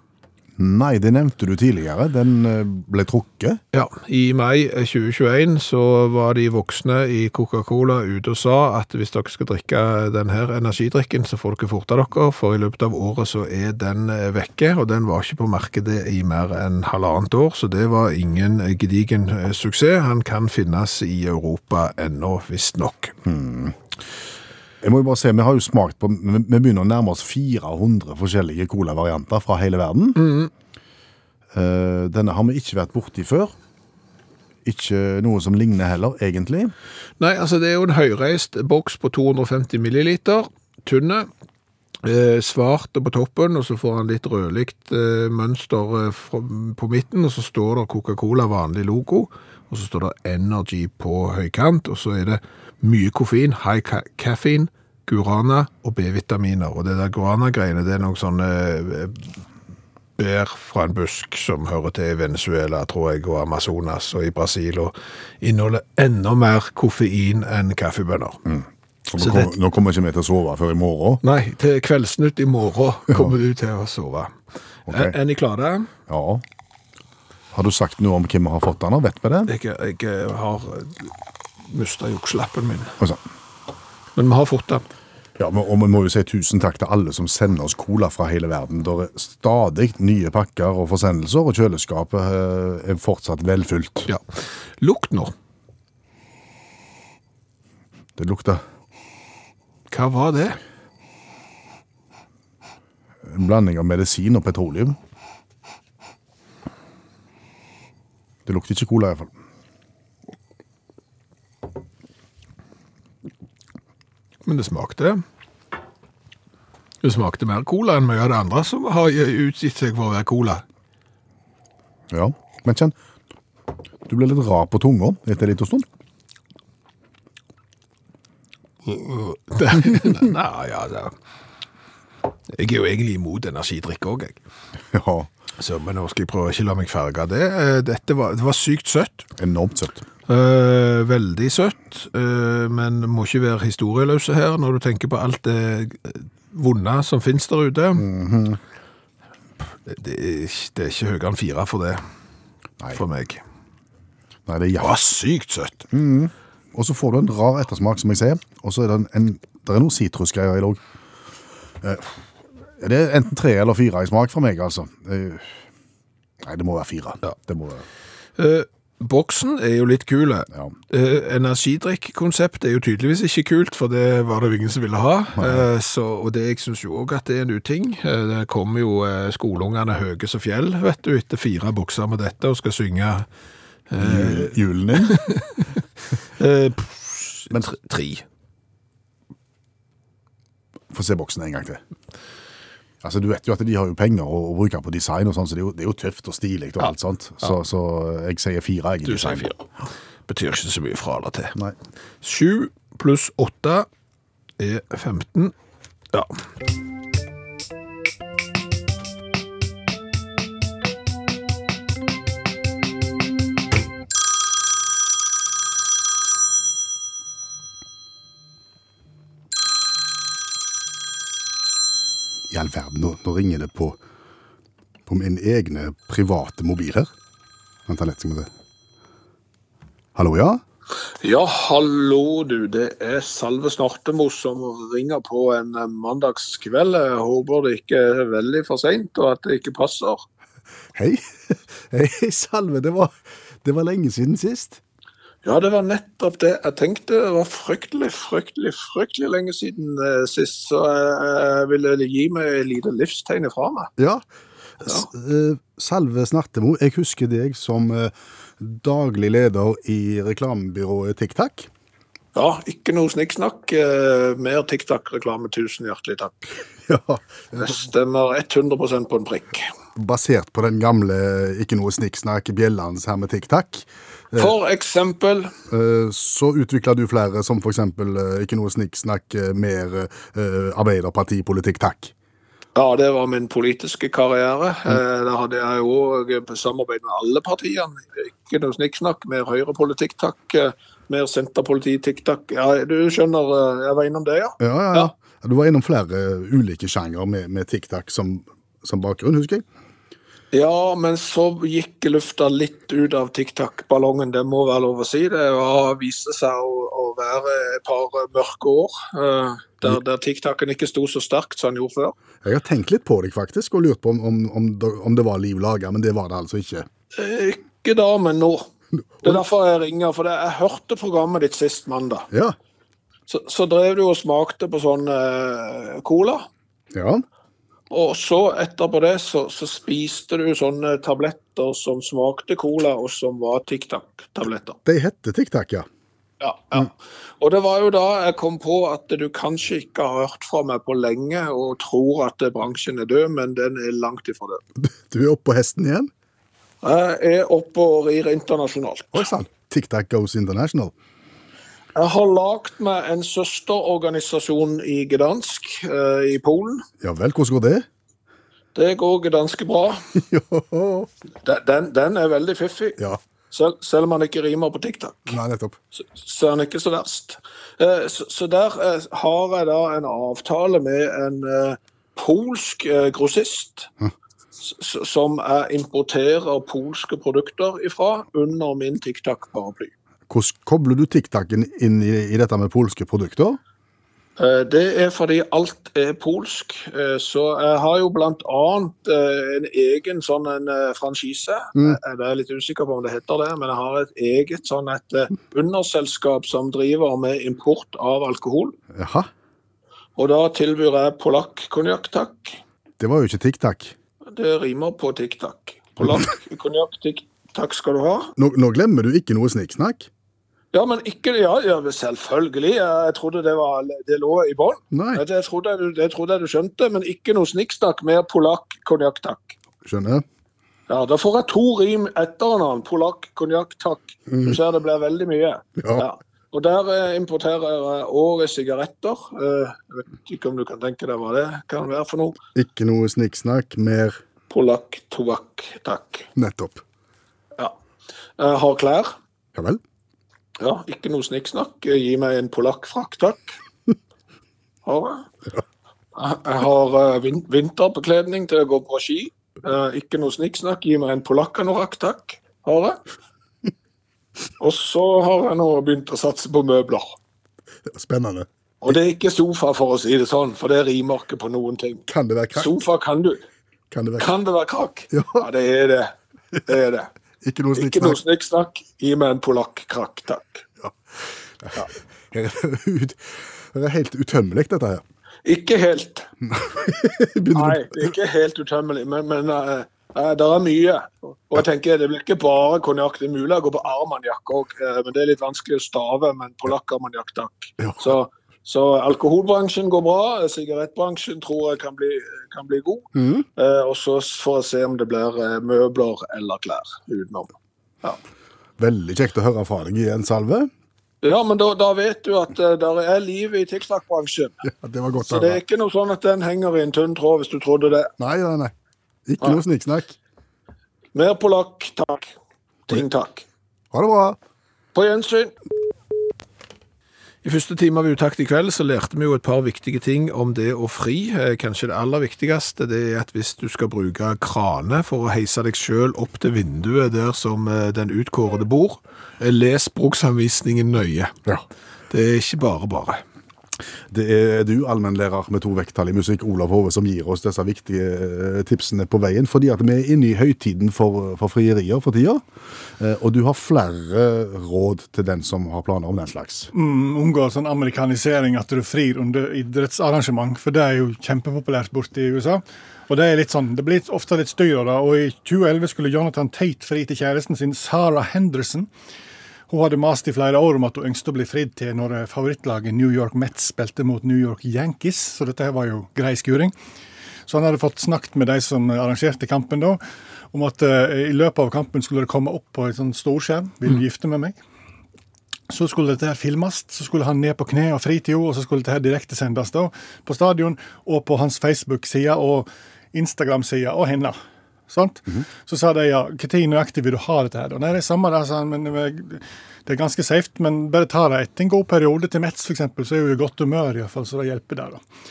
Nei, det nevnte du tidligere. Den eh, ble trukket. Ja, i mai 2021 så var de voksne i Coca-Cola ute og sa at hvis dere skal drikke denne energidrikken, så får dere forte dere, for i løpet av året så er den eh, vekke, og den var ikke på markedet i mer enn halvannet år, så det var ingen eh, gedigen eh, suksess. Han kan finnes i Europa ennå, visst nok. Jeg må jo bare se, Vi har jo smakt på, vi begynner å nærme oss 400 forskjellige cola-varianter fra hele verden. Eh, denne har vi ikke vært borti før. Ikke noe som ligner heller, egentlig. Nei, altså det er jo en høyreist boks på 250 milliliter, tynne, eh, svart på toppen, og så får han litt rødlikt eh, mønster på midten, og så står det Coca-Cola vanlig logo, og så står det Energy på høykant, og så er det mye koffein, high ca caffeine, guarana og B-vitaminer, og det der guarana-greiene, det er noen sånne eh, bær fra en busk som hører til i Venezuela, tror jeg, og Amazonas og i Brasil, og inneholder enda mer koffein enn kaffebønner. Så Så nå, kom, nå kommer ikke vi til å sove før i morgen. Nei, til Kveldsnytt i morgen kommer du til å sove. Okay. Er, er ni klare? Ja. Har du sagt noe om hvem vi har fått den av? Vet vi det? Jeg, jeg har mista jukselappen min, Altså. men vi har fått den. Ja, og vi må jo si tusen takk til alle som sender oss cola fra hele verden. Det er stadig nye pakker og forsendelser, og kjøleskapet eh, er fortsatt velfylt. Ja. Lukt nå. Det lukter Hva var det? en blanding av medisin og petroleum. Det lukter ikke cola i hvert fall. Men det smakte Det smakte mer cola enn mye av det andre som har utgitt seg for å være cola. Ja, men kjenn, du ble litt rar på tunga etter en liten stund. (laughs) Nei, ja, det Jeg er jo egentlig imot energidrikk òg, jeg. Ja, Så, men nå skal jeg prøve å ikke la meg farge det. Eh, Dette var, det var sykt søtt. enormt søtt. Eh, veldig søtt, eh, men må ikke være historieløse her når du tenker på alt det eh, vonde som finnes der ute. det, det, er, ikke- det er ikke høyere enn fire for det, Nei. for meg. Nei, det er Det jævlig. var sykt søtt. Og så får du en rar ettersmak, som jeg sier. Og så er det en, en det er noe sitrusgreier i det òg. Det er enten tre eller fire i smak for meg, altså. Eh, Nei, det må være fire. Ja. Det må være. Eh, Boksen er jo litt kul. Ja. Eh, energidrikk-konsept er jo tydeligvis ikke kult, for det var det jo ingen som ville ha. Eh, så, og det, jeg syns jo òg at det er en uting. Eh, det kommer jo eh, skoleungene høye som fjell, vet du, etter fire bokser med dette og skal synge Ju- Julen din. (laughs) eh, Men- tre. Få se boksen en gang til. Altså, Du vet jo at de har jo penger å, å bruke på design, og sånn, så det er, jo, det er jo tøft og stilig og alt sånt. Så, så jeg sier fire. Jeg, Du sier fire. Betyr ikke så mye fra eller til. Nei. Sju pluss åtte er 15. Ja. I all verden, nå, nå ringer det på, på min egne private mobil her. Vent litt, skal vi se. Hallo, ja? Ja, hallo du. Det er Salve Snortemo som ringer på en eh, mandagskveld. Jeg håper det ikke er veldig for seint, og at det ikke passer. Hei. (laughs) Hei, Salve. Det var, det var lenge siden sist. Ja, det var nettopp det jeg tenkte. Det var fryktelig, fryktelig, fryktelig lenge siden uh, sist, så jeg, uh, ville gi meg et lite livstegn ifra meg. Ja. S eh, Salve Snartemo, jeg husker deg som eh, daglig leder i reklamebyrået TikTak. Ja, ikke noe snikksnakk. Eh, mer TikTak-reklame, Tusen hjertelig takk. (laughs) Ja. Det stemmer 100% på en prikk. Basert på den gamle ikke noe snikksnakk bjellans her med TikTak. For eksempel Eh, Så utvikla du flere, som for eksempel eh, ikke noe snikksnakk, eh, mer eh, Arbeiderpartipolitikk, takk. Ja, det var min politiske karriere. Mm. Da hadde jeg jo samarbeid med alle partiene. Ikke noe snikksnakk. Mer høyrepolitikk, takk. Eh, Mer senterpolitikk, takk. Ja, du skjønner, eh, jeg var innom det, ja. Ja, ja, ja. Du var innom flere ulike sjangere med, med TikTak som, som bakgrunn, husker jeg. Ja, men så gikk lufta litt ut av TikTok-ballongen, det må være lov å si. Det har viste seg å, å være et par mørke år, uh, der, der TikToken ikke sto så sterkt som den gjorde før. Jeg har tenkt litt på deg faktisk, og lurt på om, om, om, det- om det var liv laga, men det var det altså ikke. Ikke da, men nå. (laughs) Det er derfor jeg ringer, for jeg hørte programmet ditt sist mandag. Ja. Så, så drev du og smakte på sånn uh, cola. Ja. Og så etterpå det så, så spiste du sånne tabletter som smakte cola, og som var TikTok-tabletter. De heter TikTok, ja. Ja, ja. Og det var jo da jeg kom på at du kanskje ikke har hørt fra meg på lenge, og tror at bransjen er død, men den er langt ifra død. Du er oppe på hesten igjen? Jeg er oppe og rir internasjonalt. Oi sann. TikTak goes international. Jeg har lagd meg en søsterorganisasjon i Gdansk eh, i Polen. Ja vel, hvordan går det? Det går ganske bra. (laughs) Den, den, den er veldig fiffig. Ja. Selv, selv om han ikke rimer på TikTok, Nei, nettopp. så, så er han ikke så verst. Eh, Så, så der eh, har jeg da en avtale med en eh, polsk eh, grossist. s- Som jeg importerer polske produkter ifra under min TikTok-paraply. Hvordan kobler du TikTok-en inn i, i dette med polske produkter? Eh, Det er fordi alt er polsk. Eh, Så jeg har jo annet eh, en egen sånn en franchise. Mm. Jeg er litt usikker på om det heter det, men jeg har et eget sånn et underselskap som driver med import av alkohol. Jaha. Og da tilbyr jeg polakk-konjakk, takk. Det var jo ikke TikTok. Det rimer på TikTok. Polakk-konjakk, (laughs) TikTok skal du ha. Nå, nå glemmer du ikke noe snikksnakk. Ja, men ikke Ja, ja selvfølgelig. Jeg trodde det, var, det lå i bånn. Det trodde, jeg det trodde jeg du skjønte, men ikke noe snikksnakk. Mer polakk-konjakk, takk. skjønner. Ja, Da får jeg to rim etter hverandre. Polakk, konjakk, takk. Du ser det blir veldig mye. Ja. Og der eh, importerer jeg òg sigaretter. Eh, jeg vet ikke om du kan tenke deg hva det kan være for noe. Ikke noe snikksnakk, mer Polakk, tobakk, takk. nettopp. Ja. Jeg har klær. Ja vel. Ja, ikke noe snikksnakk. Gi meg en polakkfrakk, takk. Har jeg. Jeg har eh, vinterbekledning til å gå på ski. Eh, ikke noe snikksnakk. Gi meg en polakkanorakk, takk. Har jeg. Og så har jeg nå begynt å satse på møbler. Spennende. Og det er ikke sofa, for å si det sånn, for det rimer ikke på noen ting. Kan det være krakk? Sofa kan du. Kan det være Kan det være krakk? Ja. Ja, det er det. Det er det. Ikke noe snikksnakk. snikksnakk. Gi meg en polakk-krakk, takk. Ja. (laughs) er det er helt utømmelig, dette her. Ikke helt. (laughs) Nei, det er ikke helt utømmelig, men, men uh, uh, det er mye. Og jeg tenker, Det blir ikke bare konjakk. Det er mulig å gå på armaniakk òg, men det er litt vanskelig å stave. Men polakk-armaniakk, takk. Ja. Så, så alkoholbransjen går bra. Sigarettbransjen tror jeg kan bli, kan bli god. Mm. Eh, og så får jeg se om det blir eh, møbler eller klær utenom. Veldig kjekt å høre fra deg igjen, Salve. Ja, men da, da vet du at uh, det er liv i TikTok-bransjen. (laughs) Ja, det var godt Så det er ikke noe sånn at den henger i en tynn tråd, hvis du trodde det. Nei, nei, nei. Ikke Nei. noe snikksnakk. Mer polakk, takk. Ting takk. Ha det bra. På gjensyn. I første time av Utakt i kveld så lærte vi jo et par viktige ting om det å fri. Eh, Kanskje det aller viktigste det er at hvis du skal bruke krane for å heise deg sjøl opp til vinduet der som eh, den utkårede bor, eh, les bruksanvisningen nøye. Ja. Det er ikke bare bare. Det er du, allmennlærer med to vekttall i musikk, Olav Hove, som gir oss disse viktige eh, tipsene på veien. Fordi at vi er inne i høytiden for, for frierier for tida. Eh, Og du har flere råd til den som har planer om den slags. Mm, unngå sånn amerikanisering at du frir under idrettsarrangement, for det er jo kjempepopulært borte i USA. Og det er litt sånn, det blir ofte litt styr av. Og i 2011 skulle Jonathan Tate fri til kjæresten sin Sarah Henderson. Hun hadde mast i flere år om at hun ønsket å bli fridd til når eh, favorittlaget New York Mets spilte mot New York Yankees, så dette her var jo grei skuring. Så han hadde fått snakket med de som arrangerte kampen da, om at eh, i løpet av kampen skulle det komme opp på en sånn storskjerm. Vil du gifte med meg? Så skulle dette her filmes, så skulle han ned på kne og fri til henne, og så skulle dette her direktesendes på stadion og på hans Facebook-side og Instagram-side og henne. Sant? Så sa de ja, når nøyaktig vil du ha dette her? da? Nei, det er samme det, sa han, men eh, det er ganske safe, men bare ta det etter en god periode til Mets f.eks., så er hun i godt humør iallfall, så det hjelper der, da.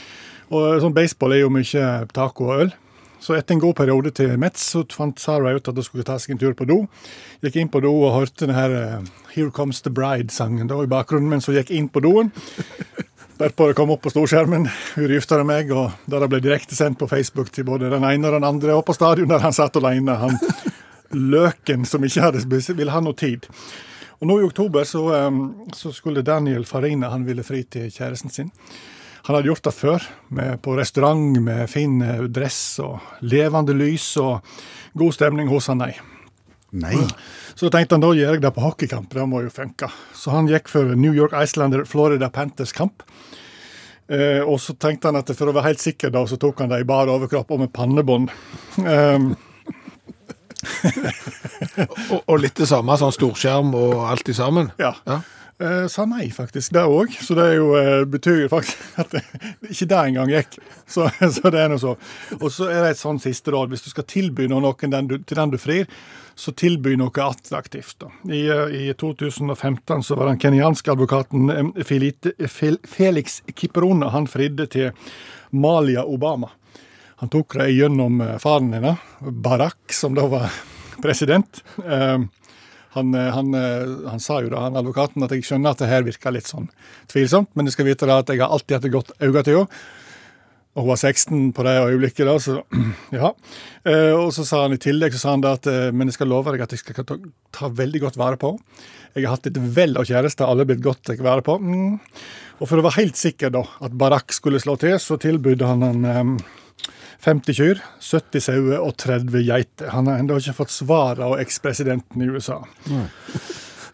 Og sånn baseball er jo mye taco og øl. Så etter en god periode til Metz så fant Sarah ut at hun skulle ta seg en tur på do. Gikk inn på do og hørte den her eh, Here Comes the Bride-sangen da i bakgrunnen mens hun gikk inn på doen. Derpå det kom opp på storskjermen, hun gifta meg, og da det ble direktesendt på Facebook til både den ene og den andre, og på stadion der han satt alene, han løken som ikke hadde spist, ville ha noe tid. Og nå i oktober så, eh, så skulle Daniel Farina, han ville fri til kjæresten sin. Han hadde gjort det før, med, på restaurant med fin eh, dress og levende lys og god stemning hos han, nei. Nei. Så tenkte han da gjør jeg det på hockeykamp, det må jo funke. Så han gikk for New York Icelander Florida Panthers-kamp. Eh, og så tenkte han at for å være helt sikker, da, så tok han det i bar overkropp og med pannebånd. Um, (laughs) Og, og litt det samme, sånn storskjerm og alt i sammen. ja. Ja. Eh, sa nei, faktisk, det òg. Så det jo, eh, betyr faktisk (laughs) at det, ikke det engang gikk. Så, (laughs) så det er noe så. Og så er det et sånn siste råd. Hvis du skal tilby noe noen den du, til den du frir, så tilby noe attraktivt. I, eh, I 2015 så var den kenyanske advokaten Fel- Felix Kiprona han fridde til Malia Obama. Han tok det gjennom eh, faren hennes, Barack, som da var (laughs) president. Han, eh, han, han sa jo da, han advokaten, at jeg skjønner at det her virker litt sånn tvilsomt, men du skal vite da at jeg har alltid hatt et godt øye til henne. Og hun var 16 på det øyeblikket, da, så (clears throat) ja. Eh, og så sa han i tillegg så sa han da at eh, men jeg skal love deg at jeg skal ta, ta veldig godt vare på. Jeg har hatt et vell av kjærester, alle er blitt godt tatt vare på. Mm. Og for å være helt sikker da, at Barack skulle slå til, så tilbød han han eh, 50 kyr, 70 sauer og 30 geiter. Han har ennå ikke fått svar av ekspresidenten i USA. (laughs)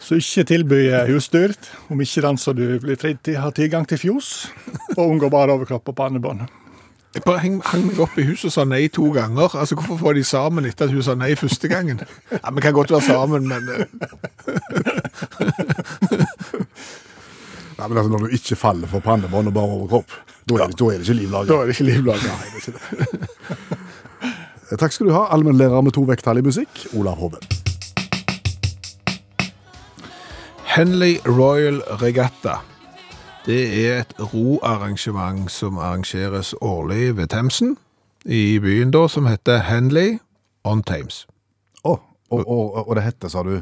Så ikke tilby husdyr, om ikke den som du blir fridd til, har tilgang til fjos, og unngå bare overkropp og pannebånd. Jeg bare heng, hang meg opp i huset og sa nei to ganger. Altså, Hvorfor får de sammen etter at hun sa nei første gangen? Ja, Vi kan godt være sammen, men eh, Nei, men altså, Når du ikke faller for pannebånd og bare overkropp, da er, det, da er det ikke livlaget. da er det ikke liv laga. Takk skal du ha, allmennlærer med to vekttall i musikk, Olav Hove. Henley Royal Regatta. Det er et roarrangement som arrangeres årlig ved Themsen, i byen da, som heter Henley on Thames. Å, og, og, og det heter, sa du?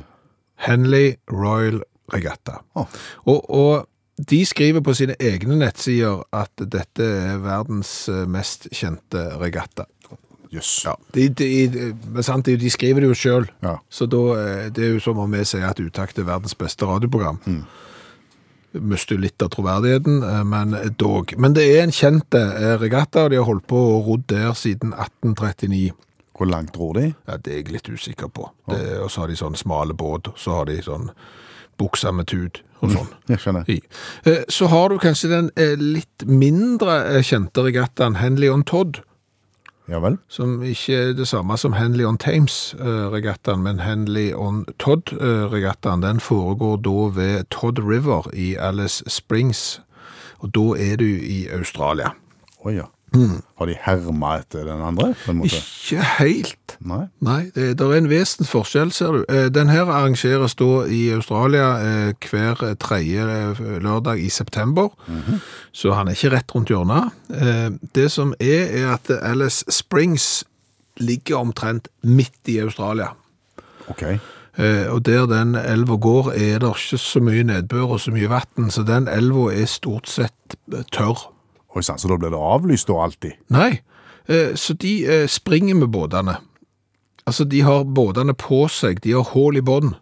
Henley Royal Regatta. Oh. Og, og de skriver på sine egne nettsider at dette er verdens eh, mest kjente regatta. Jøss. Ja, de, de, men sant, de, de skriver det jo sjøl, Ja. så da, eh, det er jo som om vi sier at Utakt er verdens beste radioprogram. Mister litt av troverdigheten, eh, men dog. Men det er en kjent eh, regatta, og de har holdt på og rodd der siden 1839. Hvor langt ror de? Ja, det er jeg litt usikker på. Det, og så har de sånn smale båt, så har de sånn buksa med tud og sånn. (laughs) Jeg skjønner. I. Eh, Så har du kanskje den litt mindre kjente regattaen Henley on Todd, Ja vel? som ikke er det samme som Henley on Thames-regattaen, men Henley on Todd-regattaen. Den foregår da ved Todd River i Alice Springs, og da er du i Australia. Å ja. Har de herma etter den andre? Ikke helt. Nei? Nei, det, det er en vesens forskjell, ser du. Eh, Den her arrangeres da i Australia eh, hver tredje eh, lørdag i september, så han er ikke rett rundt hjørnet. Det som er, er at Alice Springs ligger omtrent midt i Australia. Ok. Og der den elva går, er det ikke så mye nedbør og så mye vann, så den elva er stort sett tørr. Oi sann, så da blir det avlyst da alltid? Nei, eh, så de eh, springer med båtene. Altså, de har båtene på seg, de har hål i bånn.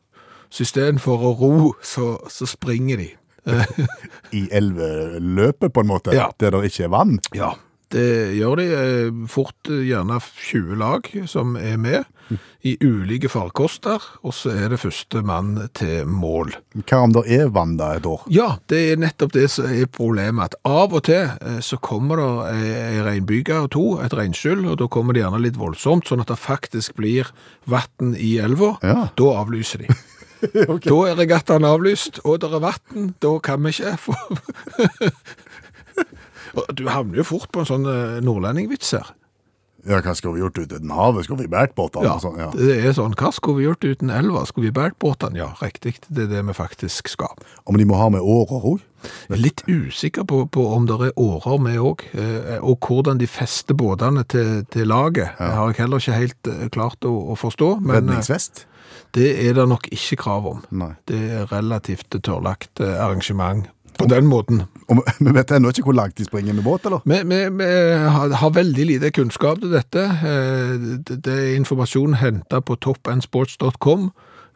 Så istedenfor å ro, så, så springer de. (laughs) I elveløpet, på en måte? Ja. Der det ikke er vann? Ja, det gjør de eh, fort gjerne 20 lag som er med, i ulike farkoster, og så er det første mann til mål. Hva om det er vann da et år? Ja, det er nettopp det som er problemet. At av og til eh, så kommer det ei regnbyge og to, et regnskyll, og da kommer det gjerne litt voldsomt, sånn at det faktisk blir vann i elva. Ja. Da avlyser de. (laughs) Da er regattaen avlyst, og det er vann. Da kan vi ikke få (laughs) Du havner jo fort på en sånn eh, nordlendingvits her. Ja, hva skulle vi gjort uten havet? Skulle vi båret båtene? Ja, sånn? Ja. Det er sånn, hva skulle vi gjort uten elva? Skulle vi båret båtene? Ja, riktig. Det er det vi faktisk skal. Om de må ha med årer òg? Litt usikker på, på om det er årer med òg, og hvordan de fester båtene til, til laget. Det har jeg heller ikke helt eh, klart å, å forstå. Men eh, Redningsvest? det er det nok ikke krav om. Nei. Det er relativt tørrlagt eh, arrangement på den måten. Og vi- vet ennå ikke hvor langt de springer med båt, eller? Vi, vi, vi har, har veldig lite kunnskap til dette. Eh, Det, det er informasjon hentet på topandsports.com,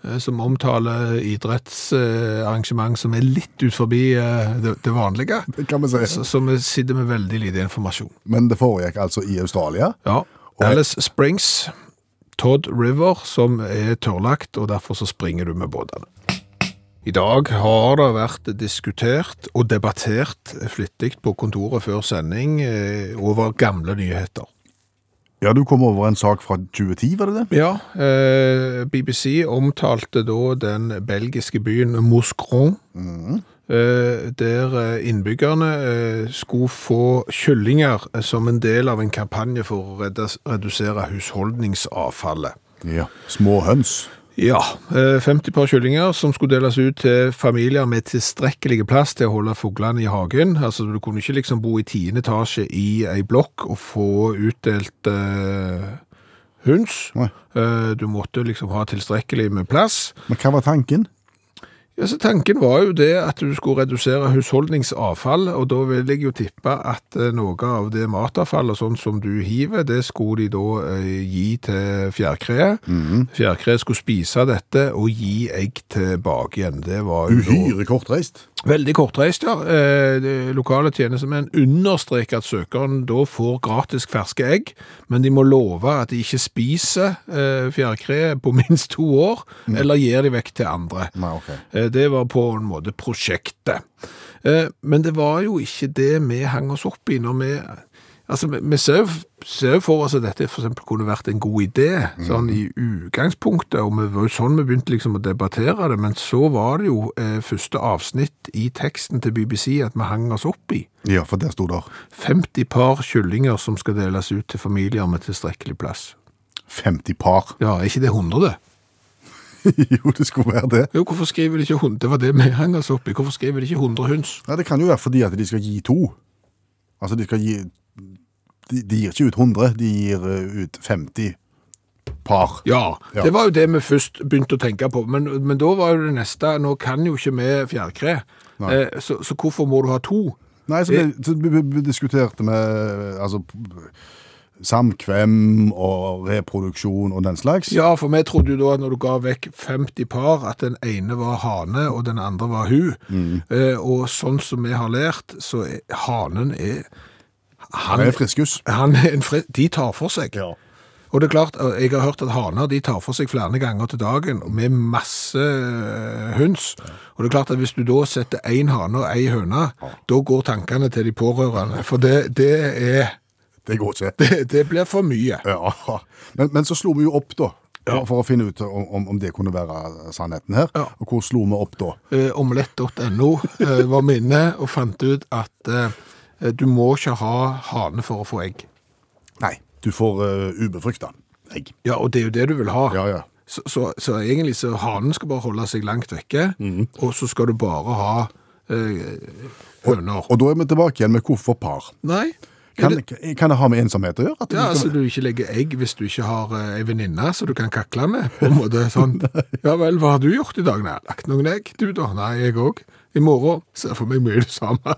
eh, som omtaler idrettsarrangement som er litt ut forbi eh, det, vanlige. Det kan vi si. Så, så vi sitter med veldig lite informasjon. Men det foregikk altså i Australia. Ja. Alice Springs, Todd River, som er tørrlagt, og derfor så springer du med båtene. I dag har det vært diskutert og debattert flittig på kontoret før sending eh, over gamle nyheter. Ja, du kom over en sak fra 2010, var det det? Ja, eh, BBC omtalte da den belgiske byen Moscron, eh, der eh, innbyggerne eh, skulle få kyllinger som en del av en kampanje for å redusere husholdningsavfallet. Ja. Små høns. Ja, eh, 50 par kyllinger som skulle deles ut til familier med tilstrekkelig plass til å holde fuglene i hagen. Altså, du kunne ikke liksom bo i tiende etasje i ei blokk og få utdelt eh, hunds. Nei. Eh, du måtte liksom ha tilstrekkelig med plass. Men hva var tanken? Ja, så Tanken var jo det at du skulle redusere husholdningsavfall, og da vil jeg jo tippe at eh, noe av det matavfallet sånn som du hiver, det skulle de da eh, gi til fjærkreet. Fjærkreet skulle spise dette og gi egg tilbake igjen. Det var jo Uhyre kortreist. Veldig kortreist, ja. Eh, de lokale tjenestemenn understreker at søkeren da får gratis ferske egg, men de må love at de ikke spiser eh, fjærkreet på (laughs) minst to år, eller gir de vekk til andre. Nei, okay. Eh, Det var på en måte prosjektet. Eh, Men det var jo ikke det vi hang oss opp i når vi Altså, vi- ser jo for oss at dette for eksempel kunne vært en god idé, sånn i utgangspunktet, og det var jo sånn vi begynte liksom å debattere det, men så var det jo eh, første avsnitt i teksten til BBC at vi hang oss opp i. Ja, for der sto det 50 par kyllinger som skal deles ut til familier med tilstrekkelig plass. 50 par. Ja, er ikke det 100 det? (laughs) jo, det skulle være det. Jo, hvorfor skriver de ikke 100? Det var det vi hang oss opp i. Hvorfor skriver de ikke 100 høns? Nei, det kan jo være fordi at de skal gi to. Altså, de skal gi De, de gir ikke ut 100, de gir eh, ut 50 par. Ja, Ja. det var jo det vi først begynte å tenke på. Men, men da var jo det neste Nå kan jo ikke vi fjærkre, eh, så, så hvorfor må du ha to? Nei, så, ble, så vi, diskuterte med Altså samkvem og reproduksjon og den slags. Ja, for vi trodde jo da at når du ga vekk 50 par, at den ene var hane og den andre var hu. Eh, og sånn som vi har lært, så er hanen er Han er friskus. Han er en fri, de tar for seg. Ja. Og det er klart, eh, jeg har hørt at haner de tar for seg flere ganger til dagen, med masse eh, høns. Og det er klart at hvis du da setter én hane og ei høne, da går tankene til de pårørende. For det, det er Det går ikke. det, det blir for mye. Ja. Men, men så slo vi jo opp, da. For, for å finne ut om, om- om det kunne være sannheten her. Ja. Og hvor slo vi opp da? Eh, Omelett.no eh, var minnet, og fant ut at eh, du må ikke ha hane for å få egg. Nei, du får uh, ubefrukta egg. Ja, og det er jo det du vil ha. Ja, ja. Så, så, så egentlig så hanen skal bare holde seg langt vekke, mm. og så skal du bare ha uh, høner. Og da er vi tilbake igjen med hvorfor par. Nei. Kan, det, kan det ha med ensomhet å gjøre? Ja, altså du ikke legger egg hvis du ikke har eh, ei venninne så du kan kakle med. på en måte sånn. (laughs) Ja vel, hva har du gjort i dag? Nei, jeg lagt noen egg. Du da? Nei, jeg òg. I morgen ser for meg mye det samme.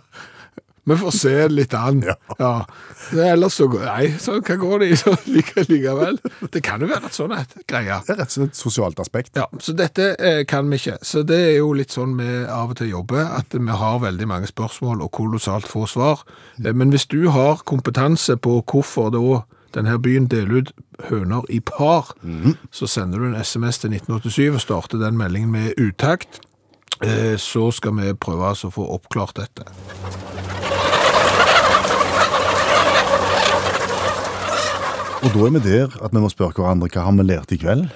Vi får se litt an. (laughs) Ja. Det er Ellers så går Nei, så hva går det i så like, likevel? Det kan jo være et sånt et greie. Det er rett og slett et sosialt aspekt. Ja, så dette eh, kan vi ikke. Så det er jo litt sånn vi av og til jobber, at vi har veldig mange spørsmål og kolossalt få svar. Eh, Men hvis du har kompetanse på hvorfor da denne byen deler ut høner i par, så sender du en SMS til 1987 og starter den meldingen med utakt. Eh, Så skal vi prøve altså å få oppklart dette. Og da er vi der at vi må spørre hverandre hva har vi lært i kveld?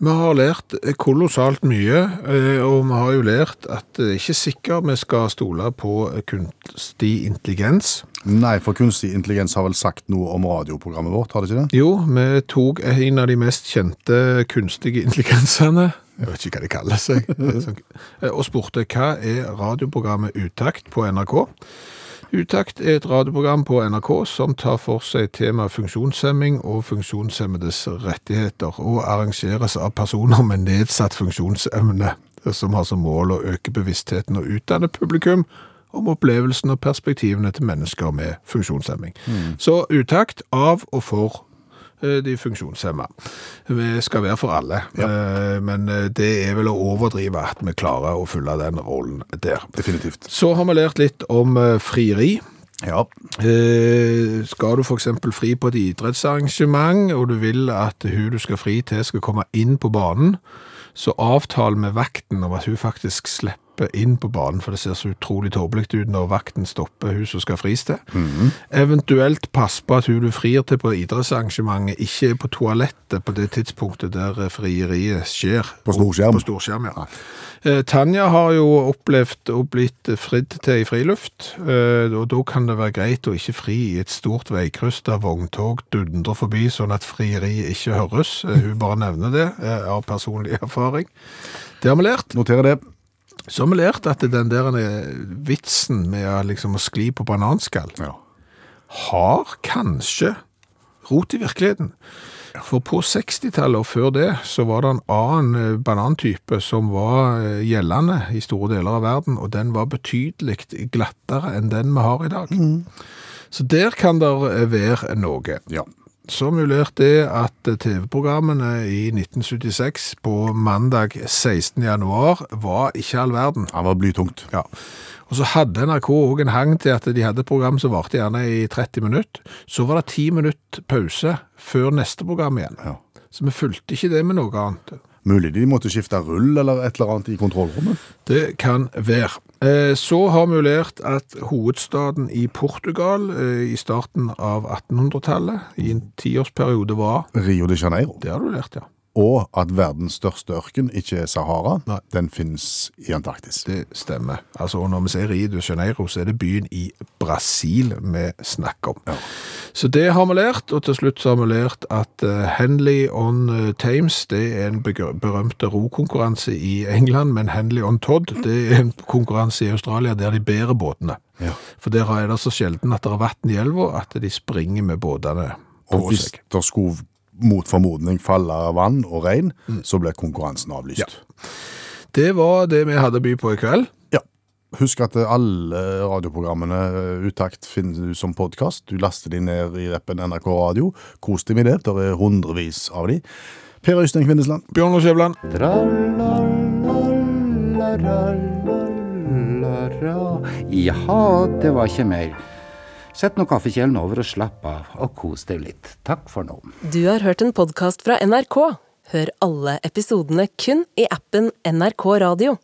Vi har lært kolossalt mye, eh, og vi har jo lært at det er ikke sikkert vi skal stole på kunstig intelligens. Nei, for kunstig intelligens har vel sagt noe om radioprogrammet vårt, har det ikke det? Jo, vi tok en av de mest kjente kunstige intelligensene, jeg vet ikke hva de kaller seg, og spurte hva er radioprogrammet Utakt på NRK? Utakt er et radioprogram på NRK som tar for seg tema funksjonshemming og funksjonshemmedes rettigheter, og arrangeres av personer med nedsatt funksjonsevne, som har som mål å øke bevisstheten og utdanne publikum om opplevelsen og perspektivene til mennesker med funksjonshemming. Så utakt av og for eh, de funksjonshemma. Vi skal være for alle, ja. men eh, det er vel å overdrive at vi klarer å fylle den rollen der. Definitivt. Så har vi lært litt om eh, frieri. Ja. Eh, skal du eksempel fri på et idrettsarrangement, og du vil at hun du skal fri til skal komme inn på banen, så avtal med vakten om at hun faktisk slipper inn på banen, for det ser så utrolig tåpelig ut når vakten stopper hun som skal fris til. Eventuelt pass på at hun du frir til på idrettsarrangementet ikke er på toalettet på det tidspunktet der frieriet skjer. På storskjerm. På storskjerm, ja. Eh, Tanja har jo opplevd å blitt fridd til i friluft, eh, og da kan det være greit å ikke fri i et stort veikryss der vogntog dundrer forbi, sånn at frieriet ikke høres. Eh, Hun bare nevner det av personlig (laughs) erfaring. Det har vi lært. Noterer det. Så har vi lært at den der eh, vitsen med liksom å skli på bananskall Ja. har kanskje rot i virkeligheten. For på 60-tallet og før det, så var det en annen eh, banantype som var eh, gjeldende i store deler av verden, og den var betydelig glattere enn den vi har i dag. Så der kan det være noe. Ja. Så mulert det at TV-programmene i 1976 på mandag 16. januar var ikke all verden. Han var blytungt. Ja. Og så hadde NRK òg en hang til at de hadde et program som varte gjerne i 30 minutter. Så var det 10 minutter pause før neste program igjen. Ja. Så vi fulgte ikke det med noe annet. Mulig de måtte skifte rull eller et eller annet i kontrollrommet. Det kan være. Eh, Så har vi lært at hovedstaden i Portugal eh, i starten av 1800-tallet, i en tiårsperiode, var Rio de Janeiro. Det har du lært, ja. Og at verdens største ørken ikke er Sahara. Nei. Den finnes i Antarktis. Det stemmer. Altså, og når vi ser Rio de Janeiro, så er det byen i Brasil vi snakker om. Så det har vi lært, og til slutt har vi lært at eh, Henley on eh, Thames, det er en berømte rokonkurranse i England, men Henley on Todd, det er en konkurranse i Australia der de bærer båtene. Ja. For der er det så sjelden at det er vann i elva, at de springer med båtene Og hvis det skulle mot formodning falle vann og regn, så blir konkurransen avlyst. Ja. Det var det vi hadde å by på i kveld. Ja. Husk at alle radioprogrammene eh, Utakt finner du som podkast. Du laster de ned i rappen NRK Radio. Kos deg med det. Det er hundrevis av de. Per Øystein Kvindesland. Bjørn Lars Skjævland. Jaha, det var ikke mer. Sett nå kaffekjelen over og slapp av, og kos deg litt. Takk for nå. Du har hørt en podkast fra NRK. Hør alle episodene kun i appen NRK Radio.